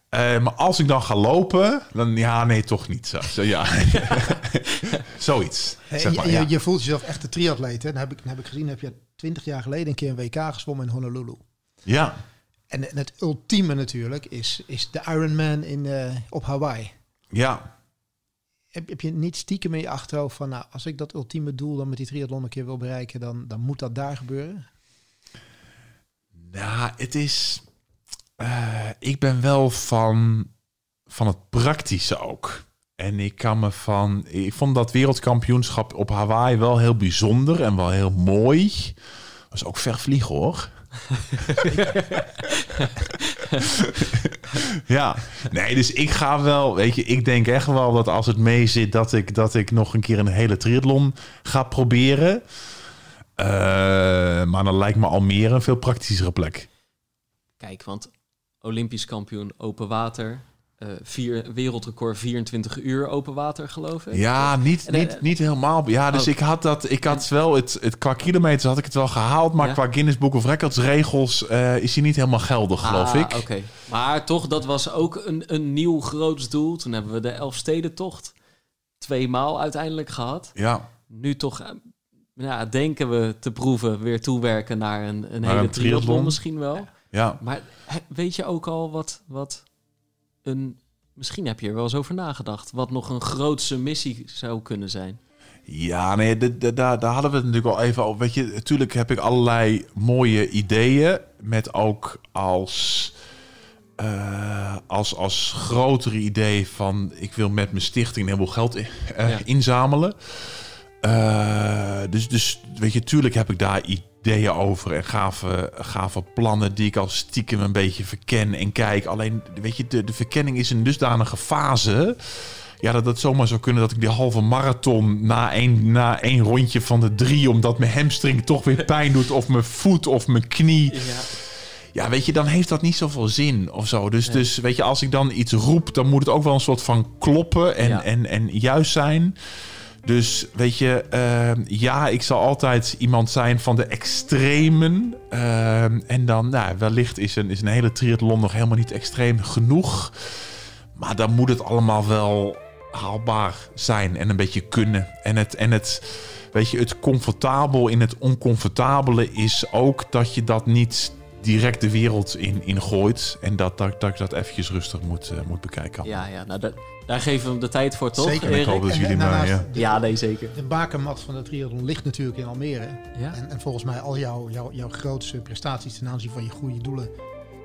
Eh, maar als ik dan ga lopen, dan ja, nee, toch niet. Zo, zo, ja. <laughs> Zoiets. Zeg maar, je, ja. je, je voelt jezelf echt een triatleet. Hè? Dan heb ik, dan heb ik gezien, heb je twintig jaar geleden een keer een WK gezwommen in Honolulu. ja. En, en het ultieme natuurlijk is, is de Ironman in, eh, op Hawaii. ja. Heb, heb je niet stiekem in je achterhoofd van, nou, als ik dat ultieme doel dan met die triathlon een keer wil bereiken, dan, dan moet dat daar gebeuren? Nou, het is. Eh, ik ben wel van, van het praktische ook. En ik kan me van. Ik vond dat wereldkampioenschap op Hawaii wel heel bijzonder en wel heel mooi. Was ook ver vliegen hoor. <laughs> ja, nee, dus ik ga wel, weet je, ik denk echt wel dat als het mee zit, dat ik, dat ik nog een keer een hele triathlon ga proberen. Eh, maar dan lijkt me Almere een veel praktischere plek. Kijk, want Olympisch kampioen open water. eh, vier, wereldrecord 24 uur open water, geloof ik. Ja, niet, En, eh, niet, niet helemaal. Ja, dus Oh. ik had dat, ik had wel het, het qua kilometers had ik het wel gehaald, maar Ja? qua Guinness Book of Records regels eh, is hij niet helemaal geldig, geloof Ah, ik. Oké, maar toch, dat was ook een, een nieuw groots doel. Toen hebben we de Elfstedentocht twee maal uiteindelijk gehad. Ja, Nu toch ja, denken we te proeven weer toewerken naar een, een hele een triathlon. misschien wel. ja. Maar he- weet je ook al wat, wat een... Misschien heb je er wel eens over nagedacht. Wat nog een grootse missie zou kunnen zijn. Ja, nee, daar, daar hadden we het natuurlijk al even over. Weet je, natuurlijk heb ik allerlei mooie ideeën. Met ook als, eh, als, als grotere idee van... ik wil met mijn stichting een heleboel geld in- eh, Ja. inzamelen. Eh, dus, dus weet je, tuurlijk heb ik daar ideeën over en gave, gave plannen die ik al stiekem een beetje verken en kijk. Alleen, weet je, de, de verkenning is een dusdanige fase. Ja, dat het zomaar zou kunnen dat ik die halve marathon na één, na één rondje van de drie, omdat mijn hamstring toch weer pijn doet, of mijn voet of mijn knie. Ja. Ja, weet je, dan heeft dat niet zoveel zin of zo. Dus, dus weet je, als ik dan iets roep, dan moet het ook wel een soort van kloppen en, Ja. en, en juist zijn. Dus weet je, ehm, ja, ik zal altijd iemand zijn van de extremen. Ehm, en dan, nou, wellicht is een, is een hele triathlon nog helemaal niet extreem genoeg. Maar dan moet het allemaal wel haalbaar zijn en een beetje kunnen. En het, en het, weet je, het comfortabel in het oncomfortabele is ook dat je dat niet direct de wereld in, in gooit. En dat, dat, dat ik dat eventjes rustig moet, uh, moet bekijken. Ja, ja nou, daar, daar geven we hem de tijd voor, toch? Zeker. Ik hoop dat jullie maar... Ja. De, ja, nee, zeker. De bakermat van de triathlon ligt natuurlijk in Almere. Ja. En, en volgens mij al jouw, jouw, jouw grootste prestaties ten aanzien van je goede doelen...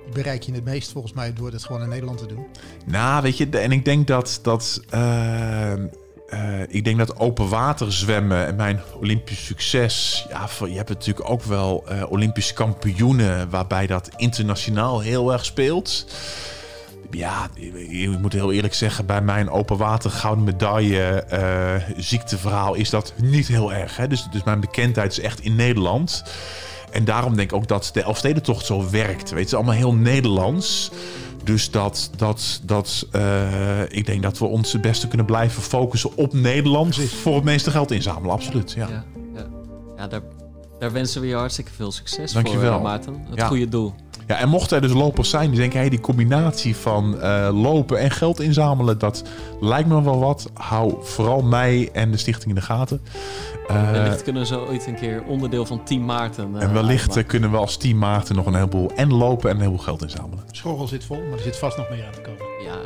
die bereik je het meest volgens mij door het gewoon in Nederland te doen. Nou, weet je, en ik denk dat... dat uh, uh, ik denk dat open water zwemmen en mijn Olympisch succes. Ja, je hebt natuurlijk ook wel uh, Olympische kampioenen waarbij dat internationaal heel erg speelt. Ja, ik moet heel eerlijk zeggen, bij mijn open water gouden medaille uh, ziekteverhaal is dat niet heel erg. Hè? Dus, dus mijn bekendheid is echt in Nederland. En daarom denk ik ook dat de Elfstedentocht zo werkt. Weet je, het is allemaal heel Nederlands. Dus dat, dat, dat uh, ik denk dat we ons het beste kunnen blijven focussen op Nederland Precies. voor het meeste geld inzamelen. Absoluut. Ja, ja, ja. ja daar, daar wensen we je hartstikke veel succes Dankjewel. voor, uh, Maarten. Het ja. goede doel. Ja, en mochten er dus lopers zijn die denken, hey, die combinatie van uh, lopen en geld inzamelen, dat lijkt me wel wat. Hou vooral mij en de stichting in de gaten. Uh, wellicht kunnen ze ooit een keer onderdeel van Team Maarten. Uh, en wellicht uitmaken. kunnen we als Team Maarten nog een heleboel en lopen en een heleboel geld inzamelen. Schorrel zit vol, maar er zit vast nog meer aan te komen. Ja,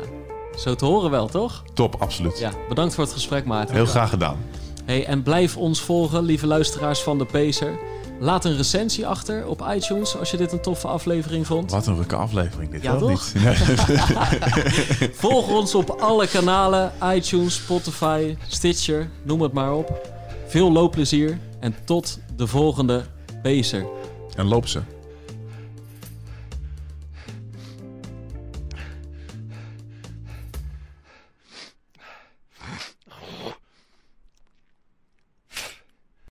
zo te horen wel, toch? Top, absoluut. Ja, bedankt voor het gesprek, Maarten. Heel graag gedaan. Hey, en blijf ons volgen, lieve luisteraars van de Pacer. Laat een recensie achter op iTunes als je dit een toffe aflevering vond. Wat een rukke aflevering dit ja, wel toch? niet. <laughs> Volg ons op alle kanalen, iTunes, Spotify, Stitcher, noem het maar op. Veel loopplezier en tot de volgende Pacer. En loop ze.